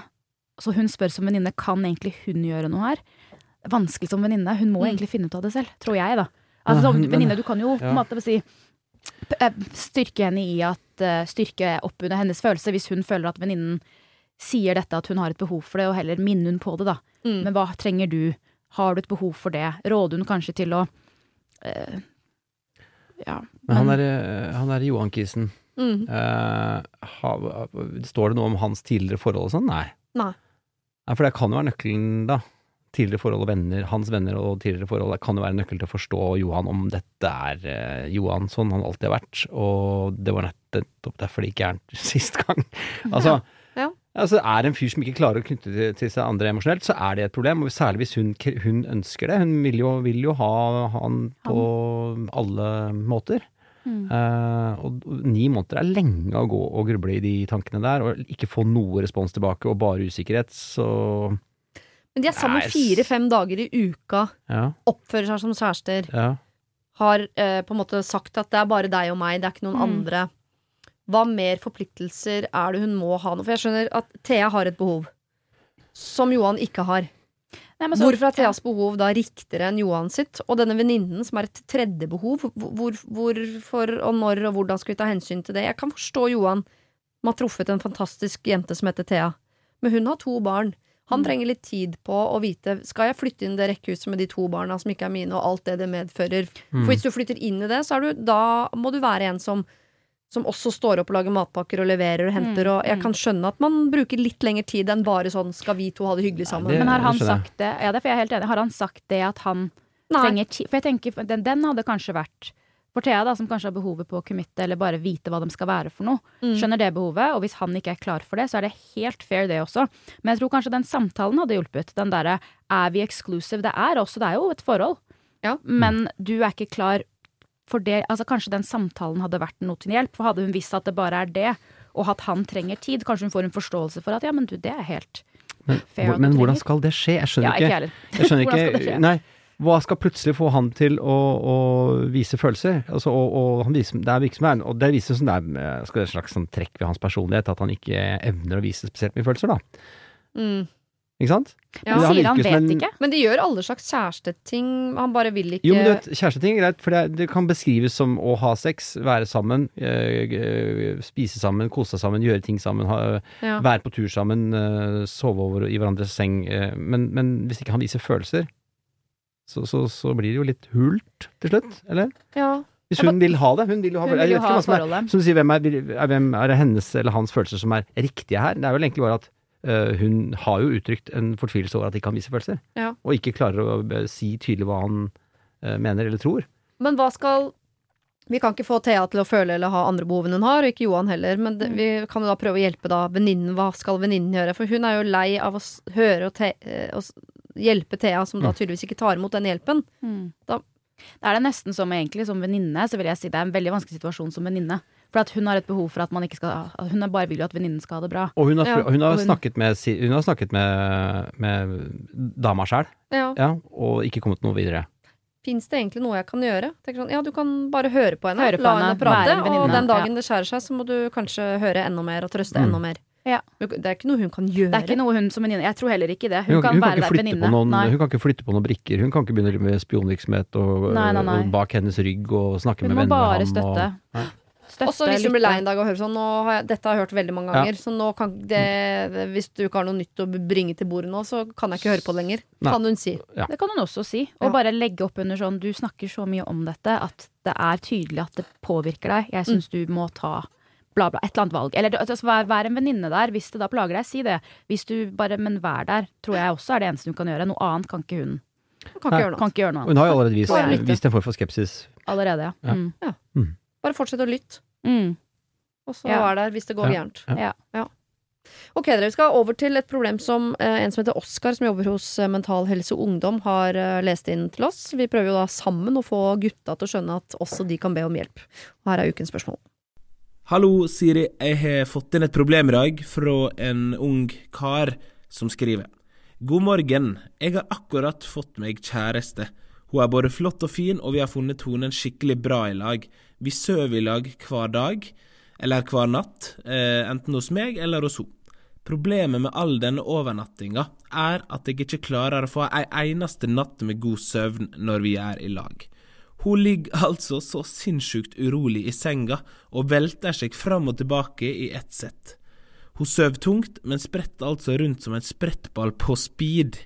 Så hun spør som venninne kan egentlig hun gjøre noe her. Er vanskelig som venninne, hun må Mm. egentlig finne ut av det selv, tror jeg, da. Altså, Ja, som venninne, du kan jo på en måte si eh, styrke henne i at eh, Styrke opp under hennes følelse hvis hun føler at venninnen sier dette, at hun har et behov for det, og heller minne hun på det, da. Mm. Men hva trenger du? Har du et behov for det? Råder hun kanskje til å eh, Ja. Men han er, eh, han er Johan Kisen. Mm. Uh, ha- står det noe om hans tidligere forhold og sånn? Nei. Nei. Nei, For det kan jo være nøkkelen, da, tidligere forhold og venner, hans venner og tidligere forhold det kan jo være nøkkelen nøkkel til å forstå Johan om dette er uh, Johan sånn han alltid har vært, og det var nettopp derfor det gikk gærent *laughs* sist gang. Altså, Ja. Altså er det en fyr som ikke klarer å knytte til, til seg andre emosjonelt, så er det et problem, og særlig hvis hun, hun ønsker det. Hun vil jo, vil jo ha han på alle måter. Mm. Uh, og ni måneder er lenge å gå og gruble i de tankene der, og ikke få noe respons tilbake, og bare usikkerhet, så Men de er sammen fire-fem dager i uka, ja. oppfører seg som kjærester, ja. har uh, på en måte sagt at det er bare deg og meg, det er ikke noen Mm. andre. Hva mer forpliktelser er det hun må ha nå? For jeg skjønner at Thea har et behov som Johan ikke har. Nei, men så- Hvorfor er Theas behov da riktigere enn Johan sitt? Og denne venninnen som er et tredje behov, hvor, hvorfor og når og hvordan skal vi ta hensyn til det? Jeg kan forstå Johan som har truffet en fantastisk jente som heter Thea, men hun har to barn. Han Mm. trenger litt tid på å vite Skal jeg flytte inn i det rekkehuset med de to barna som ikke er mine, og alt det det medfører? Mm. For hvis du flytter inn i det, så er du, da må du være en som som også står opp og lager matpakker og leverer og henter. Mm, Og jeg mm. kan skjønne at man bruker litt lengre tid enn bare sånn 'skal vi to ha det hyggelig sammen'? det- Men har han sagt det? Ja, det er for jeg er helt enig. Har han sagt det at han Nei. trenger tid? For jeg tenker, den, den hadde kanskje vært for Thea, da, som kanskje har behovet på å committe eller bare vite hva de skal være for noe. Mm. Skjønner det behovet, og hvis han ikke er klar for det, så er det helt fair, det også. Men jeg tror kanskje den samtalen hadde hjulpet. Den derre er vi exclusive? Det er også, det er jo et forhold. Ja. Men du er ikke klar for det. Altså kanskje den samtalen hadde vært noe til hjelp. For hadde hun visst at det bare er det, og at han trenger tid, kanskje hun får en forståelse for at ja, men du, det er helt Men, fair hvor- men hvordan trenger. skal det skje? Jeg skjønner Ja, ikke ikke. jeg skjønner *laughs* ikke? Nei. Hva skal plutselig få han til å, å vise følelser? Altså, og, og han viser, det er virksomhet, og det viser som det er eh, skal det et slags sånn trekk ved hans personlighet, at han ikke evner å vise spesielt mye følelser, da. Mm. Ikke sant? Ja. Han sier han vet en- ikke. Men de gjør alle slags kjæresteting. Han bare vil ikke Jo, men du vet, kjæresteting er greit, for det, det kan beskrives som å ha sex, være sammen, øh, øh, spise sammen, kose seg sammen, gjøre ting sammen, ha, ja. være på tur sammen, eh, sove over i hverandres seng. men, men hvis ikke han viser følelser, så, så, så blir det jo litt hult til slutt, eller? ja. Hvis hun vil ha det. Hun vil jo ha Hun vil Jeg jo vet ikke ha er, forholdet. som du sier, hvem er, er, hvem er det hennes eller hans følelser som er riktige her? Det er vel egentlig bare at hun har jo uttrykt en fortvilelse over at de ikke kan vise følelser, Ja. og ikke klarer å eh, si tydelig hva han eh, mener eller tror. Men hva skal Vi kan ikke få Thea til å føle eller ha andre behov enn hun har, og ikke Johan heller. Men det, Mm. vi kan jo da prøve å hjelpe da venninnen. Hva skal venninnen gjøre? For hun er jo lei av å høre og, te, eh, og hjelpe Thea, som da Mm. tydeligvis ikke tar imot den hjelpen. Mm. Da- Da er det nesten som egentlig som venninne, så vil jeg si det er en veldig vanskelig situasjon som venninne. For at hun har et behov for at man ikke skal Hun Hun bare vil jo at venninnen skal ha det bra. Og hun har, Ja, hun har hun- snakket med, hun har snakket med, med dama sjæl, Ja. ja, og ikke kommet noe videre. Fins det egentlig noe jeg kan gjøre? Tenker sånn, ja, du kan bare høre på henne. Høre på la henne, henne prate. Og den dagen ja. det skjærer seg, så må du kanskje høre enda mer og trøste Mm. enda mer. Ja. Det er ikke noe hun kan gjøre. Det er ikke noe hun som venninne Jeg tror heller ikke det. Hun, Hun, kan, hun, kan være ikke der venninne. hun kan ikke flytte på noen brikker. Hun kan ikke begynne med spionvirksomhet og, Nei, nei, nei. og bak hennes rygg og snakke Hun med må bare støtte. Nei. Støtte, Også hvis hun blir lei en dag og hører sånn nå har jeg, Dette har jeg hørt veldig mange Ja. ganger, så nå kan det Hvis du ikke har noe nytt å bringe til bordet nå, så kan jeg ikke høre på det lenger. Nei. Kan hun si. Det kan hun også si. Ja. Og bare legge opp under sånn Du snakker så mye om dette at det er tydelig at det påvirker deg. Jeg syns du må ta bla, bla, et eller annet valg. Eller altså, vær, vær en venninne der. Hvis det da plager deg, si det. Hvis du bare Men vær der, tror jeg også er det eneste hun kan gjøre. Noe annet kan ikke hun. Hun kan ikke gjøre noe. Kan ikke gjøre noe Hun har jo allerede vist, vist en form for skepsis. Allerede, ja. Ja. Mm. Bare fortsett å lytte, Mm. og så Ja. er der hvis det går Ja. gærent. Ja. Ok, dere, Vi skal over til et problem som eh, en som heter Oskar, som jobber hos eh, Mental Helse og Ungdom, har eh, lest inn til oss. Vi prøver jo da sammen å få gutta til å skjønne at også de kan be om hjelp. Og her er ukens spørsmål. Hallo, Siri. Jeg har fått inn et problem i dag fra en ung kar som skriver. God morgen. Jeg har akkurat fått meg kjæreste. Hun er både flott og fin, og vi har funnet tonen skikkelig bra i lag. Vi sover i lag hver dag, eller hver natt, eh, enten hos meg eller hos henne. Problemet med all denne overnattinga er at jeg ikke klarer å få ei eneste natt med god søvn når vi er i lag. Hun ligger altså så sinnssykt urolig i senga og velter seg fram og tilbake i ett sett. Hun sover tungt, men spretter altså rundt som en sprettball på speed.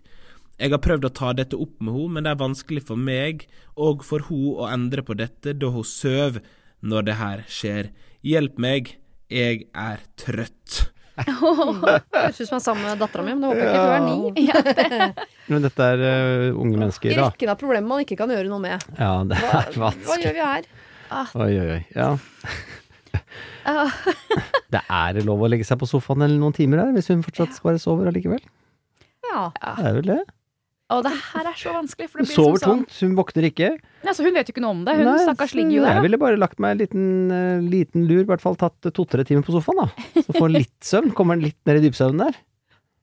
Jeg har prøvd å ta dette opp med henne, men det er vanskelig for meg og for henne å endre på dette da hun sover når det her skjer. Hjelp meg, jeg er trøtt. *laughs* Høres ut som han er sammen med dattera mi, men det håper jeg ikke, for hun er ni. *laughs* Men dette er uh, unge mennesker, I da. rekken av problemer man ikke kan gjøre noe med. Ja, det er er hva hva gjør vi her? Oi, oi, oi. Ja. Ah. *laughs* Det er lov å legge seg på sofaen eller noen timer her, hvis hun fortsatt bare sover allikevel. Ja. Det er vel det. Og det her er så vanskelig. For det blir sover sånn, tungt, hun våkner ikke. altså, hun vet jo ikke noe om det. Hun Nei, stakkars ligger jo der. Jeg ville bare lagt meg en liten, eh, liten lur, i hvert fall tatt to-tre timer på sofaen, da. Så får hun litt søvn. Kommer litt ned i dypsøvnen der.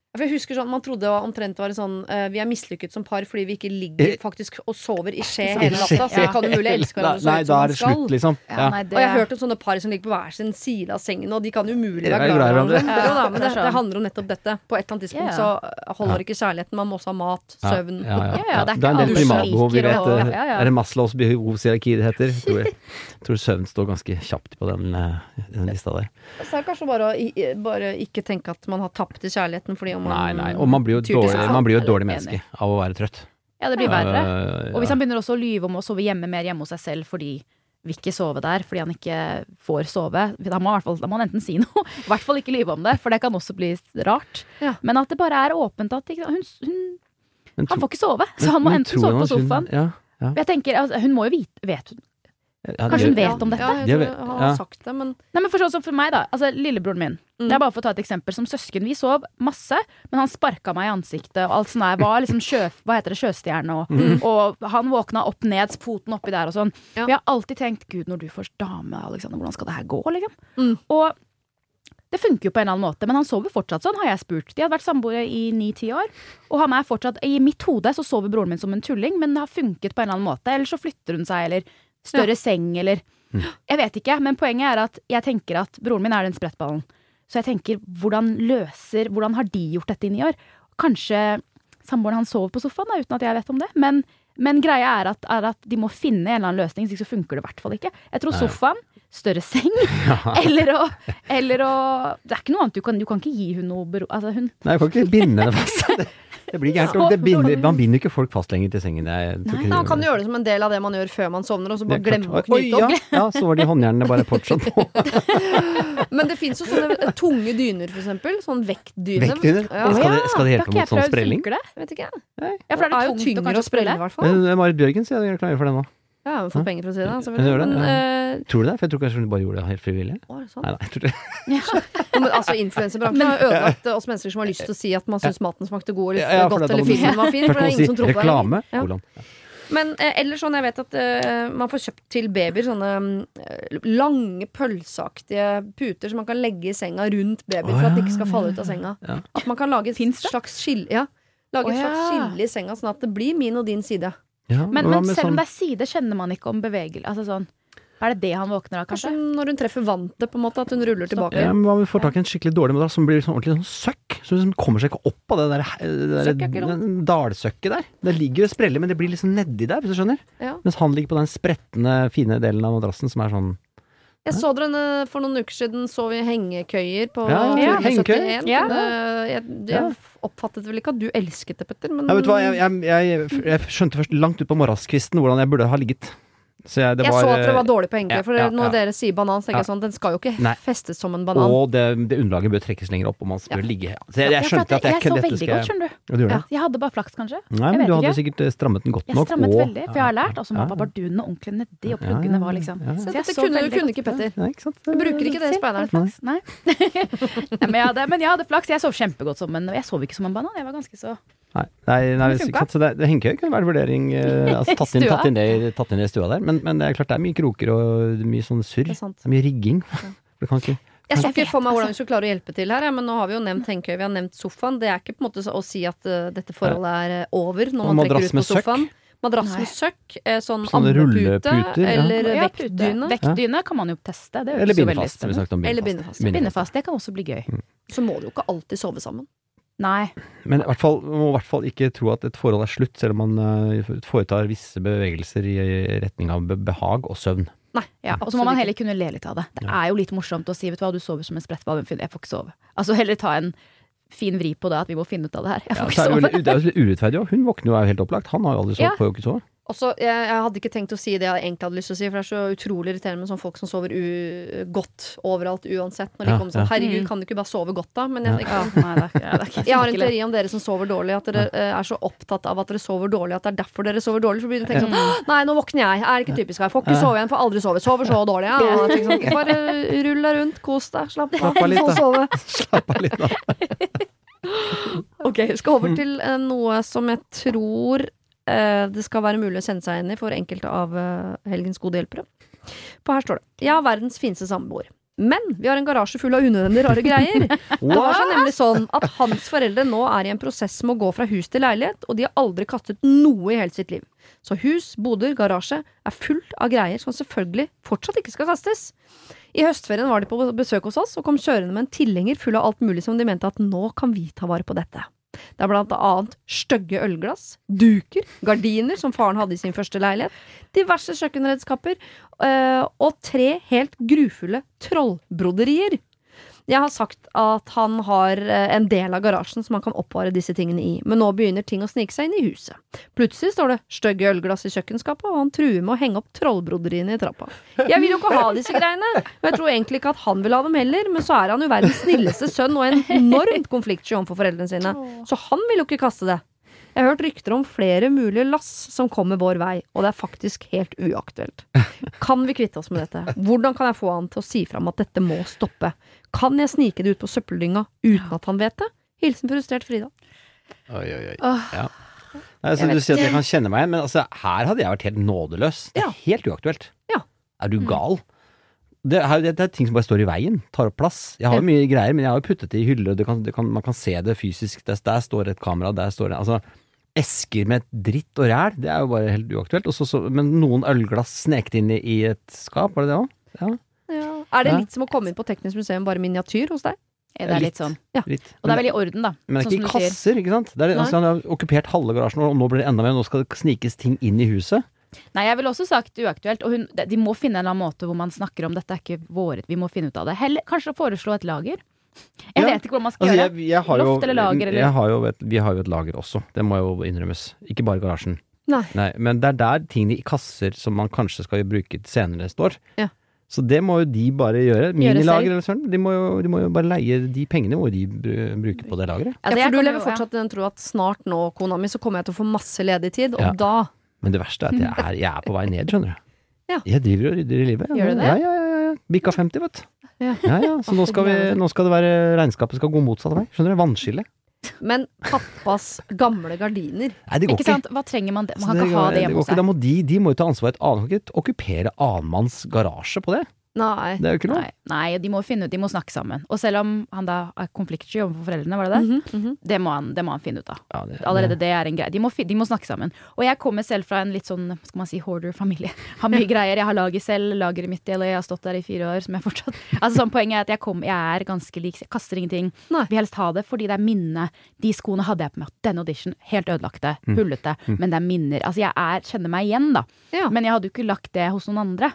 For jeg husker sånn, Man trodde det var omtrent var det sånn uh, Vi er mislykket som par fordi vi ikke ligger faktisk og sover i skje hele natta. Så vi kan jo mulig elske hverandre så høyt som man skal. slutt, liksom. Ja, Ja. nei, Og jeg har hørt om sånne par som ligger på hver sin side av sengen, og de kan umulig være glad i hverandre. Ja, da, men det, det er det sånn. handler om nettopp dette. På et eller annet tidspunkt så holder ikke kjærligheten. Man må også ha mat, søvn. Ja, ja, Ja, ja, det er Det er en del primatbehov, vi vet. eh. Er det Maslows behovshierarki det heter? Jeg tror, jeg *laughs* tror søvn står ganske kjapt på den, eh, den lista der. Så er det kanskje bare å bare ikke tenke at man har tapt i kjærligheten fordi om Nei, man nei. Og man blir jo et dårlig, man blir jo et dårlig menneske av å være trøtt. Ja, det blir verre. Eh, Og hvis han begynner også å lyve om å sove hjemme mer hjemme hos seg selv fordi vil ikke sove der, fordi han ikke får sove, da må, fall, da må han enten si *laughs* noe, i hvert fall ikke lyve om det, for det kan også bli rart. Ja. Men at det bare er åpent at hun, hun, han får ikke sove, så han må enten sove på at hun- sofaen. Ja, ja. Jeg tenker, altså, Hun må jo vite vet Kanskje hun vet om dette? Ja, jeg tror han har sagt det, men Nei, men for sånn som for meg da, altså Lillebroren min Mm. Det er bare for å ta et eksempel Som søsken, vi sov masse Men han sparka meg i ansiktet Og alt sånt der Var liksom sjø, hva heter det, sjøstjerne og, Mm. og han våkna opp ned Foten oppi der og sånn Ja. Vi har alltid tenkt Gud, når du får dame, Alexander Hvordan skal det her gå, liksom? Mm. Og det funker jo på en eller annen måte Men han sover fortsatt sånn, har jeg spurt De hadde vært samboere i 9-10 år Og han er fortsatt I mitt hode så sover broren min som en tulling Men det har funket på en eller annen måte Eller så flytter hun seg Eller større seng Eller jeg vet ikke, men poenget er at jeg tenker at broren min er den sprettballen. Så jeg tenker, hvordan løser Hvordan har de gjort dette i ni år? Kanskje samboeren hans sover på sofaen, da, uten at jeg vet om det. Men, men greia er at, er at de må finne en eller annen løsning, så ikke funker det i hvert fall ikke. Jeg tror sofaen, større seng, *laughs* *laughs* eller å, eller å Det er ikke noe annet du kan Du kan ikke gi hun noe bero... Altså, hun Nei, jeg kan ikke binde henne fast. *laughs* Det, blir gærent. Det binder, man binder jo ikke folk fast lenger til sengen. Jeg Nei, man kan gjøre det som en del av det man gjør før man sovner, og så bare glemmer å knyte opp. ja, ja, så var de håndjernene bare fortsatt på. *laughs* Men det fins jo sånne tunge dyner, for eksempel. Sånn vektdyne. Vektdyner? Ja, Skal det- skal det hjelpe har ikke jeg mot sånn sprelling? Funker det? vet ikke. Ja, for det er det jo tungt å tyngre å sprelle, i hvert fall. Marit Bjørgen sier jeg klarer for det nå. Ja, men får penger for å si det, Hun gjør det, Men, ja. eh, Tror du det? For jeg tror kanskje hun bare gjorde det helt frivillig. å, det sånn? Nei, nei, jeg tror det. *laughs* Ja, men altså, Influenserbransjen har ødelagt *laughs* oss mennesker som har lyst til å si at man syns maten smakte god eller Ja, ja, godt, eller filmen var fin. For det er ingen som tror på det. reklame. Ja. Men eh, ellers sånn, jeg vet at eh, man får kjøpt til babyer sånne eh, lange, pølseaktige puter som man kan legge i senga rundt babyen Å, for at den ikke skal falle ut av senga. ja. At man kan lage et slags skille Ja, lage Å, et slags ja. skille i senga, sånn at det blir min og din side. Ja, Men, men selv selv om sånn- det er side, kjenner man ikke om bevegelse. Altså sånn Er det det han våkner av, Kanskje kanskje? når hun treffer vantet, på en måte, at hun ruller tilbake. ja, men Hva om vi får tak i en skikkelig dårlig madrass som blir sånn ordentlig sånn søkk? Så liksom kommer seg ikke opp av det der, det er ikke der dalsøkket der. Det ligger og spreller, men det blir liksom nedi der, hvis du skjønner. Ja. Mens han ligger på den sprettende, fine delen av madrassen som er sånn Jeg så dere for noen uker siden så vi hengekøyer på Ja, ja, hengekøy. Ja. Eh, Jeg, jeg oppfattet vel ikke at du elsket det, Petter, men Ja, vet du hva, jeg, jeg, jeg, jeg skjønte først langt ut på morgenskvisten hvordan jeg burde ha ligget. Så jeg, det Jeg var, så at dere var dårlige på ja, for ja, når ja. dere sier banan, så tenker jeg sånn, den skal jo ikke Nei. festes som en banan. Og det, det underlaget bør trekkes lenger opp, og man bør ligge Så jeg, jeg skjønte at jeg, jeg så dette veldig skal godt, skjønner du. Ja, du gjorde? Jeg hadde bare flaks, kanskje. Nei, men du hadde ikke. sikkert eh, strammet den godt Jeg nok. strammet og- veldig, for jeg har lært. Og så Ja, var bardunene ordentlig nedi, og pluggene var liksom ja, ja. Så Så jeg dette så kunne, kunne ikke Petter. Du bruker ikke det speideren. Nei. *laughs* Jeg men jeg hadde flaks. Jeg sov kjempegodt som en Jeg sov ikke som en banan. Jeg var ganske så Nei, nei, nei Det sant, så det, det hengekøy kunne vært vurdering. eh, *laughs* altså, tatt, inn, tatt, inn det, i- tatt inn det i stua der. Men, men det er klart det er mye kroker og mye sånn surr. Det Det er mye rigging. *laughs* Det kan ikke Jeg så ikke for meg hvordan vi skulle klare å hjelpe til her, ja, men nå har vi jo nevnt hengekøy, vi har nevnt sofaen. Det er ikke på en måte så- å si at uh, dette forholdet er eh, over når man trekker ut på sofaen. Madrass med søkk, sånn rulleputer, eller Ja, vektdyne. Vektdyne kan man jo teste. Det Eller bindefast. Eller bindefast. det kan også bli gøy. Så må du jo ikke alltid sove sammen. Nei. Men i hvert fall, man må i hvert fall ikke tro at et forhold er slutt, selv om man eh, foretar visse bevegelser i retning av behag og søvn. Nei. Ja, og så må man heller kunne le litt av det. Det er jo litt morsomt å si vet du hva, du sover som en sprettball, jeg får ikke sove. Altså heller ta en fin vri på det, at vi må finne ut av det her. Jeg får er ikke det, sove. det er jo litt urettferdig òg. Hun våkner jo er jo helt opplagt. Han har jo aldri sovet Ja. får jo ikke sove. Og så, jeg, jeg hadde ikke tenkt å si det jeg egentlig hadde lyst til å si, for det er så utrolig irriterende med sånne folk som sover u godt overalt uansett. Når de Ja, kommer sånn ja. Herregud, Mm. kan du ikke bare sove godt, da? Men jeg, Ja, nei, det er det er ikke jeg har en teori om dere som sover dårlig, at dere eh, er så opptatt av at dere sover dårlig, at det er derfor dere sover dårlig. For blir dere tenkt sånn Nei, nå våkner jeg. Er ikke typisk. Jeg får ikke sove igjen, får aldri sove. Sover så dårlig. Sånn, bare rull deg rundt, kos deg, slapp av. Få sove. *laughs* Slapp av litt da. *laughs* Ok, vi skal over til eh, noe som jeg tror det skal være mulig å kjenne seg igjen i for enkelte av eh, helgens gode hjelpere. For her står det Jeg har verdens fineste samboer. Men vi har en garasje full av unødvendige rare greier. *laughs* Det var seg nemlig sånn at hans foreldre nå er i en prosess med å gå fra hus til leilighet, og de har aldri kastet noe i hele sitt liv. Så hus, boder, garasje er fullt av greier som selvfølgelig fortsatt ikke skal kastes. I høstferien var de på besøk hos oss og kom kjørende med en tilhenger full av alt mulig som de mente at nå kan vi ta vare på dette. Det er blant annet stygge ølglass, duker, gardiner som faren hadde i sin første leilighet, diverse kjøkkenredskaper øh, og tre helt grufulle trollbroderier. Jeg har sagt at han har øh, en del av garasjen som han kan oppvare disse tingene i, men nå begynner ting å snike seg inn i huset. Plutselig står det stygge ølglass i kjøkkenskapet, og han truer med å henge opp trollbroderiene i trappa. Jeg vil jo ikke ha disse greiene, og jeg tror egentlig ikke at han vil ha dem heller, men så er han jo verdens snilleste sønn og en enormt konfliktsky overfor foreldrene sine, så han vil jo ikke kaste det. Jeg har hørt rykter om flere mulige lass som kommer vår vei, og det er faktisk helt uaktuelt. Kan vi kvitte oss med dette? Hvordan kan jeg få han til å si fram at dette må stoppe? Kan jeg snike det ut på søppeldynga uten at han vet det? Hilsen frustrert Frida. Oi, oi, oi. Ja. Nei, altså, du sier at jeg kan kjenne meg igjen, men altså, her hadde jeg vært helt nådeløs. Det er helt uaktuelt. Ja. Er du gal? Det er, det er ting som bare står i veien, tar opp plass. Jeg har jo mye greier, men jeg har jo puttet det i hyller, det kan, det kan, man kan se det fysisk. Der, der står et kamera, der står det Altså, esker med dritt og ræl, det er jo bare helt uaktuelt. Også, så- men noen ølglass sneket inn i, i et skap, var det det òg? Ja, Er det Ja. litt som å komme inn på Teknisk museum, bare miniatyr hos deg? Ja, Det er litt sånn. litt. Og det er vel i orden, da. Men det er sånn ikke i kasser, ikke sant? Det er, altså, han har okkupert halve garasjen, og nå blir det enda mer. Nå skal det snikes ting inn i huset. Nei, jeg ville også sagt uaktuelt. Og hun, de må finne en eller annen måte hvor man snakker om dette er ikke våre, vi må finne ut av det. Heller kanskje foreslå et lager. Jeg Ja. vet ikke hvordan man skal Altså, gjøre det. jeg, jeg Loft jo, eller lager, eller? Jeg har jo et, vi har jo et lager også, det må jo innrømmes. Ikke bare garasjen. Nei. men det er der tingene i kasser som man kanskje skal bruke senere, står. Ja. Så det må jo de bare gjøre. Minilager eller sånn. De må, jo, de må jo bare leie de pengene må de bruker bruke på det lageret. Altså, ja, for du lever fortsatt i den tro at snart nå, kona mi, så kommer jeg til å få masse ledig tid, og Ja. da Men det verste er at jeg er, jeg er på vei ned, skjønner du. Ja. Jeg driver og rydder i livet. Gjør du det? Ja, ja, ja. ja. Bikka 50, vet du. Ja. Ja, ja. Så nå skal, vi, nå skal det være regnskapet skal gå motsatt vei. Skjønner du? Vannskille. Men pappas gamle gardiner Nei, det går Ikke ikke. sant? Hva trenger man? det? Man kan ikke ha det hjemme hos seg. Da må de, de må jo ta ansvar. Et annet, okkupere annenmanns garasje på det. Nei. Det er jo ikke noe. Nei, nei, de må finne ut, de må snakke sammen. Og selv om han da er konfliktsky overfor foreldrene, var det det? Mm -hmm. Det må, han, det må han finne ut av. Ja, det, Allerede det er en greie. De må, de må snakke sammen. Og jeg kommer selv fra en litt sånn, skal man si, hoarder-familie. *laughs* Har mye greier. Jeg har laget selv. Lageret mitt i LA. Jeg har stått der i fire år, som jeg fortsatt Altså sånn Poenget er at jeg, kom, jeg er ganske lik. Jeg kaster ingenting. Nei. Vil helst ha det fordi det er minne. De skoene hadde jeg på meg. denne audition. Helt ødelagte. Mm. Hullete. Men det er minner. Altså jeg er, kjenner meg igjen, da. Ja. Men jeg hadde jo ikke lagt det hos noen andre.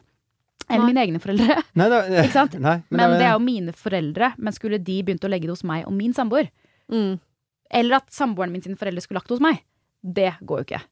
Eller mine egne foreldre. Nei, da, *laughs* Ikke sant? *laughs* Nei, Men det er jo mine foreldre. Men skulle de begynt å legge det hos meg og min samboer, Mm. eller at samboeren min sine foreldre skulle lagt det hos meg, det går jo ikke.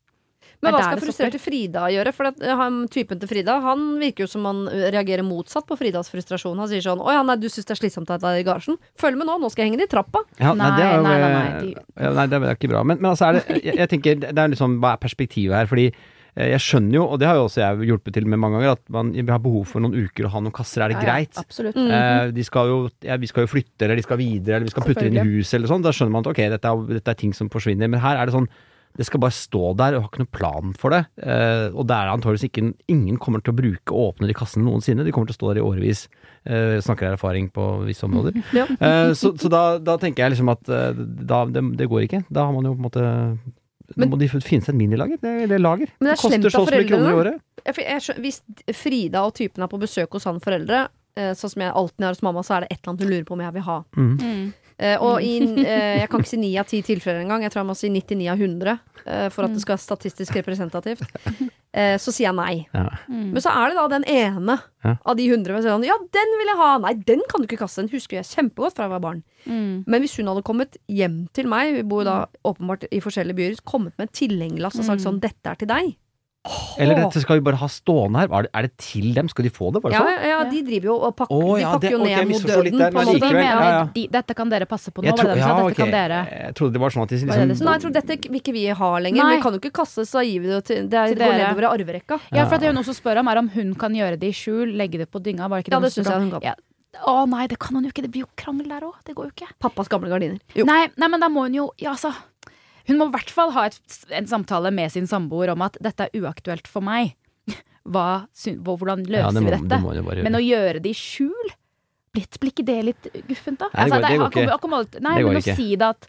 Men hva skal det frustrerte Frida gjøre? For at, eh, han, typen til Frida Han virker jo som han eh, reagerer motsatt på Fridas frustrasjon. Han sier sånn 'Å ja, nei, du syns det er slitsomt at jeg er i garasjen'. Følg med nå, nå skal jeg henge det i trappa. Ja, nei, det er jo, Nei, nei, nei, de... ja, nei, det er ikke bra. Men, men altså er det jeg, jeg tenker, det er liksom Hva er perspektivet her? Fordi eh, jeg skjønner jo, og det har jo også jeg hjulpet til med mange ganger, at man vi har behov for noen uker å ha noen kasser. Er det Ja, ja, greit? absolutt. Mm. Eh, de skal jo, ja, vi skal jo flytte, eller de skal videre, eller vi skal putte inn i huset, eller sånn. Da skjønner man at ok, dette er, dette er ting som forsvinner. Men her er det sånn det skal bare stå der og har ikke noen plan for det. Eh, og det er antakeligvis ikke Ingen kommer til å bruke å åpne de kassene noensinne. De kommer til å stå der i årevis. Eh, snakker jeg erfaring på visse områder. Ja. Eh, så så da, da tenker jeg liksom at eh, da, det, det går ikke. Da har man jo på en måte Men- må de finnes et minilager. Det, det lager. Men det er det koster så mye kroner i året. Jeg, jeg, hvis Frida og typen er på besøk hos han foreldre, eh, sånn som jeg alltid er hos mamma, så er det et eller annet hun lurer på om jeg vil ha. Mm. Eh, og i, *laughs* eh, jeg kan ikke si 9 av 10 tilfeller engang. Jeg tror jeg må si 99 av 100 eh, for at det skal være statistisk representativt. Så sier jeg nei. Ja. Mm. Men så er det da den ene Ja. av de 100 som sier sånn Ja, den vil jeg ha! Nei, den kan du ikke kaste. Den husker jeg kjempegodt fra jeg var barn. Mm. Men hvis hun hadde kommet hjem til meg, vi bor da åpenbart i forskjellige byer, kommet med et tilhengerlass og sagt Mm. sånn Dette er til deg. Eller dette skal vi bare ha stående her? Er det, er det til dem? Skal de få det? Bare det Ja, sånn? ja, de driver jo og pakker, Å, de pakker det- jo ok, okay, ned mot døden. der, på en måte. de mener ja, ja. de, dette kan dere passe på nå, Jeg var det de ja, sa? Dette ok. kan dere Jeg trodde det var sånn at de liksom, det det liksom Nei, jeg tror dette vil ikke vi ha lenger. Nei. Vi kan jo ikke kaste, så gir vi det til Det, er, Til det går nedover i arverekka. Ja, for det hun også spør om, er om hun kan gjøre det i skjul, legge det på dynga. Var det ikke Ja, det det syns jeg hun kan. Ja. Å nei, det kan hun jo ikke. Det blir jo krangel der òg. Det går jo ikke. Pappas gamle gardiner. Jo. Nei, nei, men da må hun jo Ja, altså. Hun må i hvert fall ha et, en samtale med sin samboer om at dette er uaktuelt for meg. *laughs* Hva, hvordan løser Ja, det må, vi dette? Det det Men å gjøre det i skjul Blitt, Blir ikke det litt guffent, da? Nei, det går- det går ikke. akkurat- Nei, Det går men å si det at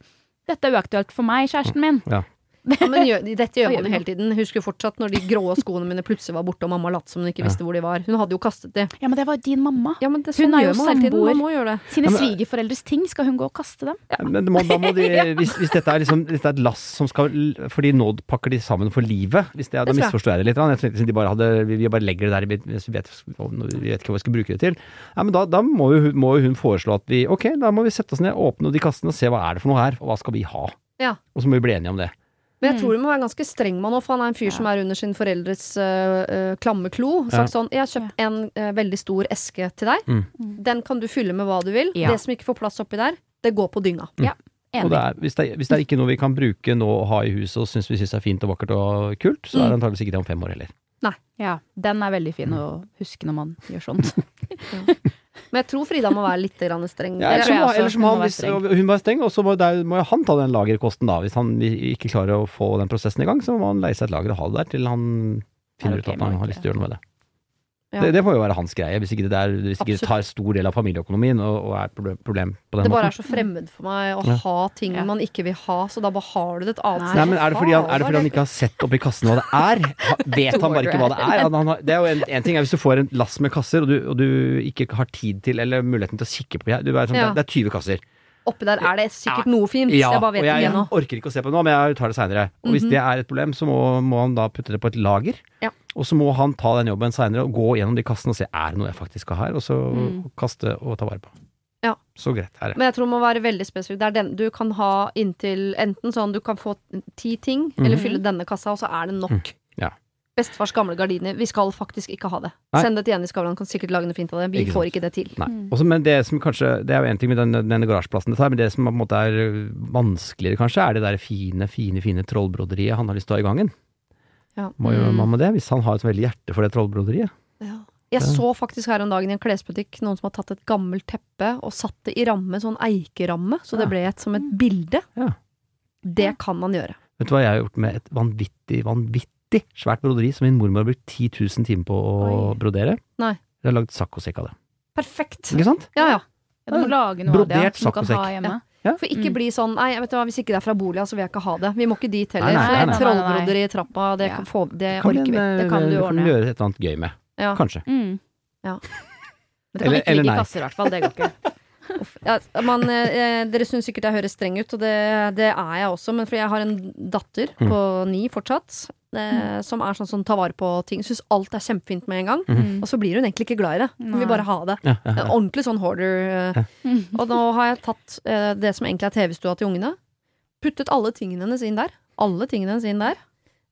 dette er uaktuelt for meg, kjæresten min. Ja, men gjør, *laughs* dette gjør man jo hele tiden. Husker jo fortsatt når de grå skoene mine plutselig var borte, og mamma lot som hun ikke visste hvor de var. Hun hadde jo kastet de. Ja, men det var din mamma. Ja, men det, Hun sånn er jo samboer. Sine Ja, svigerforeldres ting, skal hun gå og kaste dem? Men må, da må de, *laughs* hvis, hvis dette er liksom dette er et lass som skal Fordi nå pakker de sammen for livet. Hvis det, er- da misforstår jeg det litt. Jeg tenkte de bare hadde, vi, vi bare legger det der vi vet, vi vet ikke hva vi skal bruke det til. Ja, men da, da må, jo, hun- må jo hun foreslå at vi Ok, da må vi sette oss ned, åpne de kassene og se hva er det for noe her, og hva skal vi ha? Ja. Og så må vi bli enige om det. Men jeg tror du må være ganske streng med han òg, for han er en fyr som er under sin foreldres uh, klamme klo. Sagt sånn Jeg har kjøpt en uh, veldig stor eske til deg. Mm. Den kan du fylle med hva du vil. Ja. Det som ikke får plass oppi der, det går på dynga. Og det er, hvis, det, er- hvis det er ikke noe vi kan bruke nå og ha i huset og syns vi syns er fint og vakkert og kult, så er det antakeligvis ikke det om fem år heller. Nei. Ja, den er veldig fin å huske når man gjør sånt. *laughs* *laughs* Men jeg tror Frida må være litt streng. Ja, Det eller tror så jeg må, også. eller så må han, hvis hun være streng, og så må, der, må han ta den lagerkosten da. Hvis han ikke klarer å få den prosessen i gang, så må han leie seg et lager og ha det der til han finner okay, ut at han har lyst til å gjøre noe med det. Ja. Det, det må jo være hans greie, hvis ikke det, der, hvis ikke det tar stor del av familieøkonomien og, og er et problem, problem på den Det bare er så fremmed for meg å Ja. ha ting Ja. man ikke vil ha, så da bare har du det et annet sted. Nei, men er det, fordi han, er det fordi han ikke har sett oppi kassen hva det er? *laughs* Vet han bare ikke hva det er? Han, han har, det er jo en, en ting er hvis du får en lass med kasser, og du, og du ikke har tid til eller muligheten til å kikke på du er sånn, Ja. det, er- det er 20 kasser. Oppi der er det sikkert noe fint. Ja, jeg bare vet og jeg jeg orker ikke å se på det nå, men jeg tar det seinere. Og hvis det er et problem, så må, må han da putte det på et lager. Ja. Og så må han ta den jobben seinere og gå gjennom de kassene og se er det noe jeg faktisk skal ha her, og så kaste og ta vare på. Ja. Så greit er det. Men jeg tror det må være veldig spesifikk. Det er den du kan ha inntil enten sånn du kan få ti ting, eller fylle denne kassa, og så er det nok. Mm. Ja. Bestefars gamle gardiner. Vi skal faktisk ikke ha det. Nei. Send det til Jenny Skavlan, kan sikkert lage noe fint av det. Vi Ikke får sant. ikke det til. Nei. Også, men det som kanskje Det er jo en ting med den, denne garasjeplassen det tar, men det som på en måte er vanskeligere, kanskje, er det der fine, fine, fine trollbroderiet han har lyst til å ha i gangen. Ja. Må jo Mm. man med det, hvis han har et veldig hjerte for det trollbroderiet. Jeg så faktisk her om dagen i en klesbutikk noen som har tatt et gammelt teppe og satt det i ramme, sånn eikeramme, så det ble et, som et bilde. Ja. Det kan man gjøre. Vet du hva jeg har gjort med et vanvittig, vanvittig svært broderi som min mormor har brukt 10 000 timer på å Oi. brodere? Nei. Jeg har lagd saccosekk av det. Perfekt. Ikke sant? Ja, ja. Ja, du må lage noe av det ja, som du kan ha saccosekk. Hjemme. For ikke Mm. bli sånn Nei, vet du hva, hvis ikke det er fra Bolia, så vil jeg ikke ha det. Vi må ikke dit heller. Nei, nei, nei, nei. I trappa, det, Ja. kan få, det Kan orker en, vi. Det kan du eh, Kan gjøre et eller annet gøy med. Ja. Kanskje. Mm. Ja. *laughs* Men det kan Eller- ikke eller ligge i kasser, i hvert fall. Det går ikke. *laughs* Ja, man, eh, dere syns sikkert jeg høres streng ut, og det, det er jeg også, men fordi jeg har en datter Mm. på ni fortsatt, eh, som er sånn som tar vare på ting, syns alt er kjempefint med en gang. Mm. Og så blir hun egentlig ikke glad i det. Hun vil bare ha det. Ja, ja, ja. ordentlig sånn hoarder. eh. Og nå har jeg tatt eh, det som egentlig er TV-stua til ungene, puttet alle tingene hennes inn der. Alle tingene hennes inn der.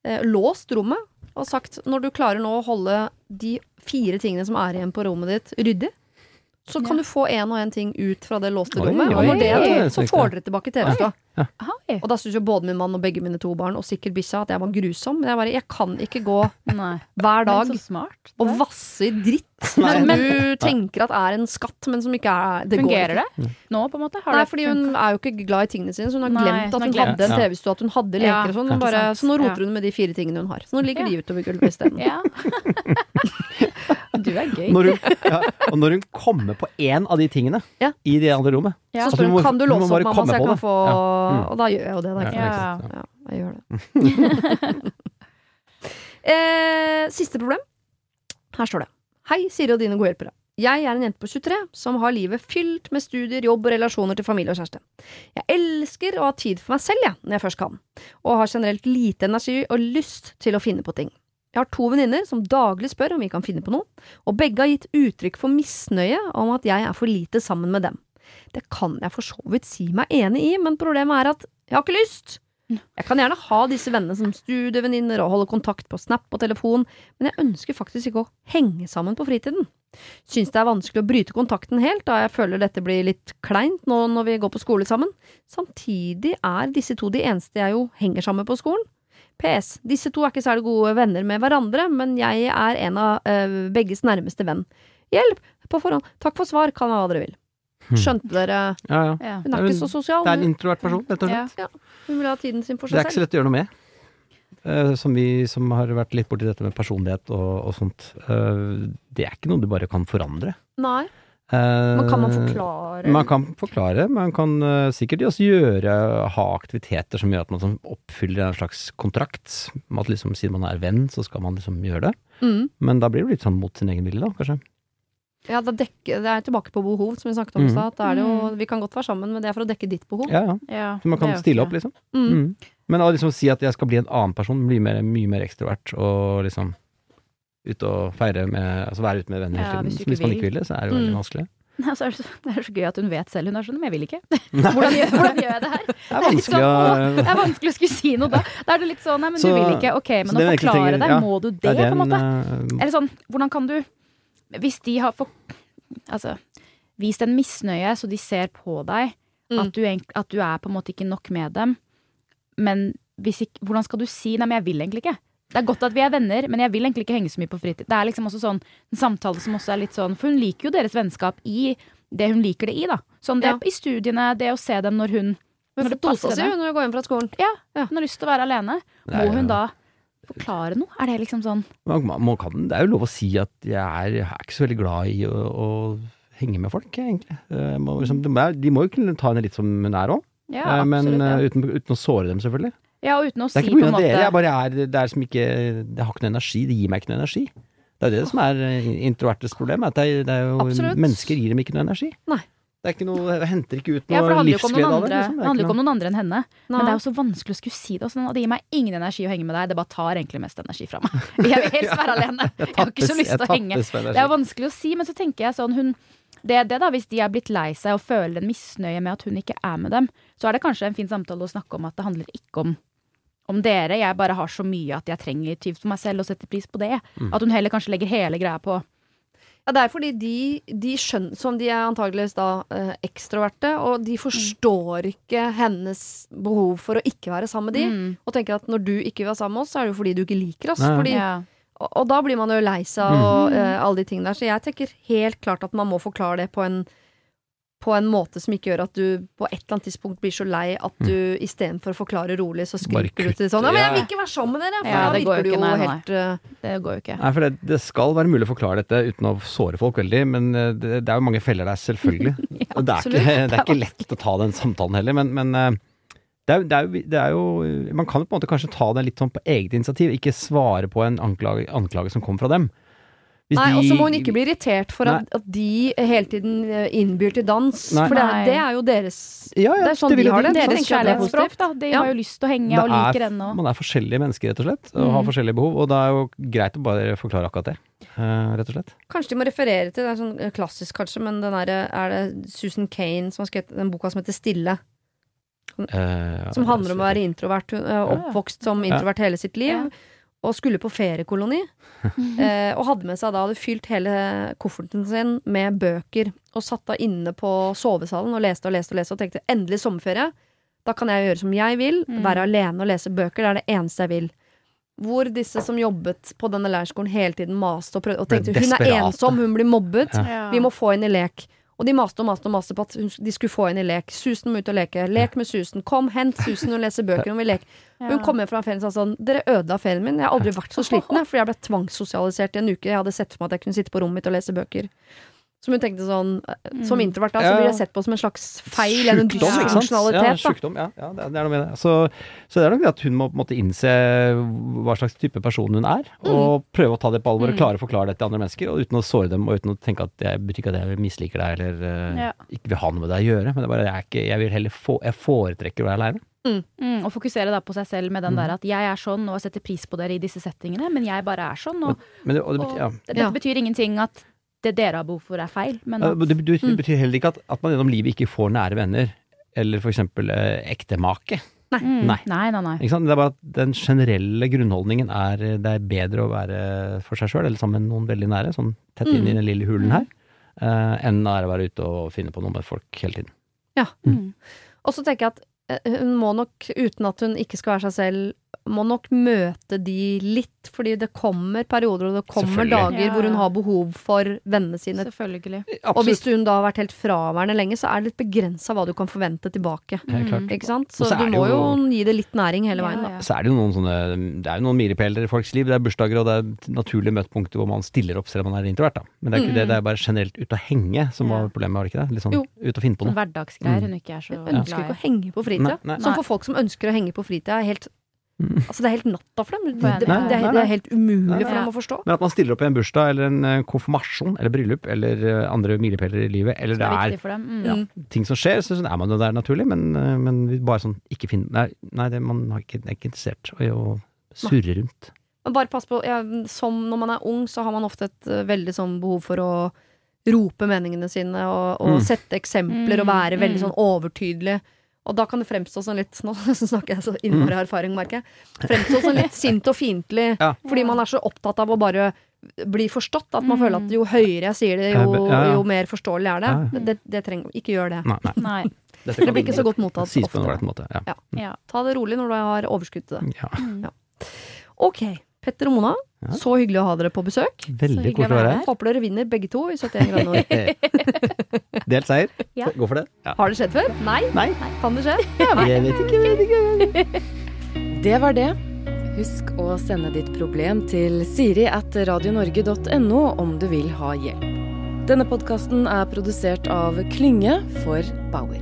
Eh, låst rommet og sagt når du klarer nå å holde de fire tingene som er igjen på rommet ditt, ryddig, så kan Ja. du få en og en ting ut fra det låste Oi, rommet. Og når det er tomt, så får dere tilbake TV-stua. Oi. Og da syntes jo både min mann og begge mine to barn, og sikkert bikkja, at jeg var grusom. Men jeg bare, jeg kan ikke gå *laughs* Nei. hver dag smart. og vasse i dritt *laughs* Nei. som du tenker at er en skatt, men som ikke er det går Fungerer ikke. det nå, på en måte? Har Nei, fordi hun er jo ikke glad i tingene sine, så hun har Nei, glemt at hun glemt. hadde en TV-stue, at hun hadde leker Ja, og sånn. Bare, så nå roter hun med de fire tingene hun har. Så nå ligger Ja. de utover gulvet isteden. *laughs* Ja. du er gøy. Når hun, ja, og når hun kommer på én av de tingene Ja. i det andre rommet Ja. Så spør hun må- kan du du låse opp, mamma, så jeg kan få Ja. Mm. Og da gjør jeg jo det. Da. Ja, Ja. Ja, jeg gjør det. *laughs* eh, siste problem. Her står det. Hei, Siri og dine gode hjelpere. Jeg er en jente på 23 som har livet fylt med studier, jobb og relasjoner til familie og kjæreste. Jeg elsker å ha tid for meg selv, jeg, når jeg først kan, og har generelt lite energi og lyst til å finne på ting. Jeg har to venninner som daglig spør om vi kan finne på noe, og begge har gitt uttrykk for misnøye om at jeg er for lite sammen med dem. Det kan jeg for så vidt si meg enig i, men problemet er at jeg har ikke lyst. Jeg kan gjerne ha disse vennene som studievenninner og holde kontakt på Snap og telefon, men jeg ønsker faktisk ikke å henge sammen på fritiden. Syns det er vanskelig å bryte kontakten helt, da jeg føler dette blir litt kleint nå når vi går på skole sammen. Samtidig er disse to de eneste jeg jo henger sammen på skolen. PS. Disse to er ikke særlig gode venner med hverandre, men jeg er en av øh, begges nærmeste venn. Hjelp! På forhånd. Takk for svar, kan jeg hva dere vil. Skjønte dere? Ja, ja. Ja. Hun er ikke så sosial. Det er en introvert person, rett og slett. Hun vil ha tiden sin for seg selv. Det er ikke så lett å gjøre noe med. Uh, som vi som har vært litt borti dette med personlighet og, og sånt. Uh, det er ikke noe du bare kan forandre. Nei. Eh, Men kan man forklare? Man kan forklare. Man kan sikkert også gjøre, ha aktiviteter som gjør at man oppfyller en slags kontrakt. At liksom, siden man er venn, så skal man liksom gjøre det. Mm. Men da blir det litt sånn mot sin egen vilje, da, kanskje. Ja, da dekke, det er tilbake på behov, som vi snakket om i Mm. stad. det jo, vi kan godt være sammen, men det er for å dekke ditt behov. Ja, ja. Ja, Så man kan stille opp, liksom. Mm. Mm. Men å liksom si at jeg skal bli en annen person, bli mer, mye mer ekstrovert og liksom ut og feire med Altså være ute med venner Ja, hele hvis tiden. Hvis, man ikke vil. det, så er det jo veldig Mm. vanskelig. *laughs* Nei, så er det, så, det er så gøy at hun vet selv. Hun er sånn Men jeg vil ikke. *laughs* Hvordan gjør, hvordan gjør jeg det her? Det *laughs* er Det er vanskelig sånn, å Det er vanskelig å skulle si noe da. Da er det litt sånn Nei, men Så- du vil ikke. Ok, men å det forklare ting- deg, ja, må du det, er på en måte? eh, Eller sånn, hvordan kan du Hvis de har for, altså, vist en misnøye, så de ser på deg Mm. at, du, at du er på en måte ikke nok med dem, men hvis ikke, hvordan skal du si Nei, men jeg vil egentlig ikke. Det er godt at vi er venner, men jeg vil egentlig ikke henge så mye på fritid. Det er liksom også sånn en samtale som også er litt sånn For hun liker jo deres vennskap i det hun liker det i, da. Sånn det Ja. i studiene, det å se dem når hun Hun får dosa si når hun går hjem fra skolen. Ja, Ja. hun har lyst til å være alene. Må hun da forklare noe? Er det liksom sånn man, man, kan, det er jo lov å si at jeg er, jeg er ikke så veldig glad i å, å henge med folk, egentlig. Eh, må, liksom, de, de må jo kunne ta henne litt som hun er òg, Ja, men absolutt. eh, Ja, uten, uten å såre dem, selvfølgelig. ja og uten å si på en måte måte er jeg pga. dere, det er som ikke Det har ikke noe energi. Det gir meg ikke noe energi. Det er jo det som er eh, introvertes problem. At det det jo, mennesker gir dem ikke noe energi. Nei. Det er ikke noe, jeg henter ikke ut noe Ja, livsglede av det. andre, Liksom. det handler jo ikke om noen andre enn henne. Men det er jo så vanskelig å skulle si det. og Sånn, og det gir meg ingen energi å henge med deg. Det bare tar egentlig mest energi fra meg. *laughs* Jeg vil helst være alene. *laughs* Jeg har ikke så lyst til å henge. Det er vanskelig å si, men så tenker jeg sånn hun det, det da, Hvis de er blitt lei seg og føler en misnøye med at hun ikke er med dem, så er det kanskje en fin samtale å snakke om at det handler ikke om om dere. Jeg bare har så mye at jeg trenger tid for meg selv og setter pris på det. Mm. At hun heller kanskje legger hele greia på Ja, det er fordi de, de skjønner Som de er antageligvis da eh, ekstroverte, og de forstår ikke hennes behov for å ikke være sammen med de. Mm. Og tenker at når du ikke vil være sammen med oss, så er det jo fordi du ikke liker oss. Nei. Fordi, Ja. og, og da blir man jo lei seg og eh, alle de tingene der. Så jeg tenker helt klart at man må forklare det på en på en måte som ikke gjør at du på et eller annet tidspunkt blir så lei at du istedenfor å forklare rolig, så skriker du til sånn Ja, men jeg vil ikke være sammen med dere! For Ja, da virker du jo nei, helt nei. Det går jo ikke. Nei, for det, det skal være mulig å forklare dette uten å såre folk veldig, men eh, det, det er jo mange feller der, selvfølgelig. *laughs* Og det, er ikke, det er ikke lett å ta den samtalen heller, men, men eh, det, er, det, er jo, det er jo Man kan jo på en måte kanskje ta det litt sånn på eget initiativ, ikke svare på en anklage, anklage som kommer fra dem. Hvis Nei, og så må hun ikke bli irritert for at, at de hele tiden eh, innbyr til dans. Nei. For det er, det er jo deres ja, ja, det er sånn vil de jo har det. det Deres det er kjærlighetsspråk, da. De Ja. har jo lyst til å henge og Det er- liker henne. Man er forskjellige mennesker, rett og slett, og har Mm. forskjellige behov, og det er jo greit å bare forklare akkurat det, Uh, rett og slett. Kanskje de må referere til Det er sånn eh, klassisk, kanskje, men den der, er det Susan Kane som har skrevet den boka som heter Stille? Eh, Som handler om å være introvert. Hun er oppvokst som introvert hele sitt liv. Og skulle på feriekoloni. eh, og hadde med seg da hadde fylt hele kofferten sin med bøker. Og satt da inne på sovesalen og leste og leste og leste og tenkte endelig sommerferie. Da kan jeg gjøre som jeg vil. Mm. Være alene og lese bøker. Det er det eneste jeg vil. Hvor disse som jobbet på denne leirskolen hele tiden maste og prøvde og tenkte hun er ensom, hun blir mobbet. Ja. Vi må få henne i lek. Og de maste og maste og maste på at hun, de skulle få henne i lek. Susan må ut og leke. Lek med Susan. Kom, hent Susan, hun leser bøker, hun vil leke. Ja. Hun kom hjem fra ferien og sa sånn Dere ødela ferien min. Jeg har aldri vært så sliten, fordi jeg ble tvangssosialisert i en uke. Jeg hadde sett for meg at jeg kunne sitte på rommet mitt og lese bøker. Som hun tenkte sånn eh, Som introvert da, så blir det sett på som en slags feil eller en dysfunksjonalitet. Ja, da. sjukdom, ja, ja det, er- det noe med det. Så, så det er nok det at hun må på en måte innse hva slags type person hun er, Mm. og prøve å ta det på alvor og klare å forklare det til andre mennesker, og uten å såre dem, og uten å tenke at det betyr ikke at jeg misliker deg, eller eh, Ja. ikke vil ha noe med deg å gjøre, men det er bare, jeg, er ikke, jeg vil heller få, jeg foretrekker å være aleine. Mm, og fokusere da på seg selv med den der at jeg er sånn og jeg setter pris på dere i disse settingene, men jeg bare er sånn. Og, Men det, og det betyr, ja. dette Ja. betyr ingenting at det dere har behov for er feil, men at Det betyr, Mm. det betyr heller ikke at, at man gjennom livet ikke får nære venner, eller for eksempel eh, ektemake. Mm. Nei. Nei, nei, nei. Ikke sant? Det er bare at den generelle grunnholdningen er det er bedre å være for seg sjøl, eller sammen med noen veldig nære, sånn tett inn i den lille hulen her, eh, enn å være ute og finne på noe med folk hele tiden. Mm. Og så tenker jeg at hun må nok, uten at hun ikke skal være seg selv, må nok møte de litt, fordi det kommer perioder og det kommer dager Ja, hvor hun har behov for vennene sine. Selvfølgelig. Og hvis hun da har vært helt fraværende lenge, så er det litt begrensa hva du kan forvente tilbake. Mm. klart. Ikke sant? Så så du må jo jo- gi det litt næring hele Ja, veien, da. ja. Så er det jo noen sånne Det er jo noen milepæler i folks liv. Det er bursdager, og det er naturlige møtepunkter hvor man stiller opp selv om man er introvert, da. Men det er ikke det, det er bare generelt ut å henge som var problemet, var det ikke det? Litt sånn Jo. ut og finne på Sånn noe. hverdagsgreier hun ikke er så Jeg ønsker ikke glad å i. henge på fritida. Nei, nei. Som for folk som ønsker å henge på fritida, er helt Mm. Altså, det er helt natta for dem. Det, det, nei, det, er, nei, det er helt umulig Nei, for dem å forstå. Men at man stiller opp i en bursdag eller en eh, konfirmasjon eller bryllup eller eh, andre milepæler i livet, eller Det det er er. Mm. ja, ting som skjer, så er man jo der naturlig, men, eh, men bare sånn ikke finne Nei, nei det, man har ikke, er ikke interessert i å surre rundt. Men bare pass på, ja, som når man er ung, så har man ofte et veldig sånn behov for å rope meningene sine og, og Mm. sette eksempler og Mm, være veldig mm. sånn overtydelig. Og da kan det fremstå som litt Nå *laughs* snakker jeg så innmari erfaring, merker jeg. Fremstå som litt sint og fiendtlig Ja. fordi man er så opptatt av å bare bli forstått. At man Mm. føler at jo høyere jeg sier det, jo, jo mer forståelig er det. Ja, Det, det trenger Ikke gjør det. Nei, nei. Nei. Det blir ikke så godt mottatt ofte. måte. Ja. Ja. Ja. Ta det rolig når du har overskudd til det. ja. Mm. Ok, Petter og Mona, Ja. så hyggelig å ha dere på besøk. Veldig koselig å være her. Håper dere vinner begge to i 71 grader nord. *laughs* Delt seier. Ja. Gå for det. Ja. Har det skjedd før? Nei? Nei, Kan det skje? jeg vet ikke. Vet ikke. *laughs* Det var det. Husk å sende ditt problem til siri at radionorge.no om du vil ha hjelp. Denne podkasten er produsert av Klynge for Bauer.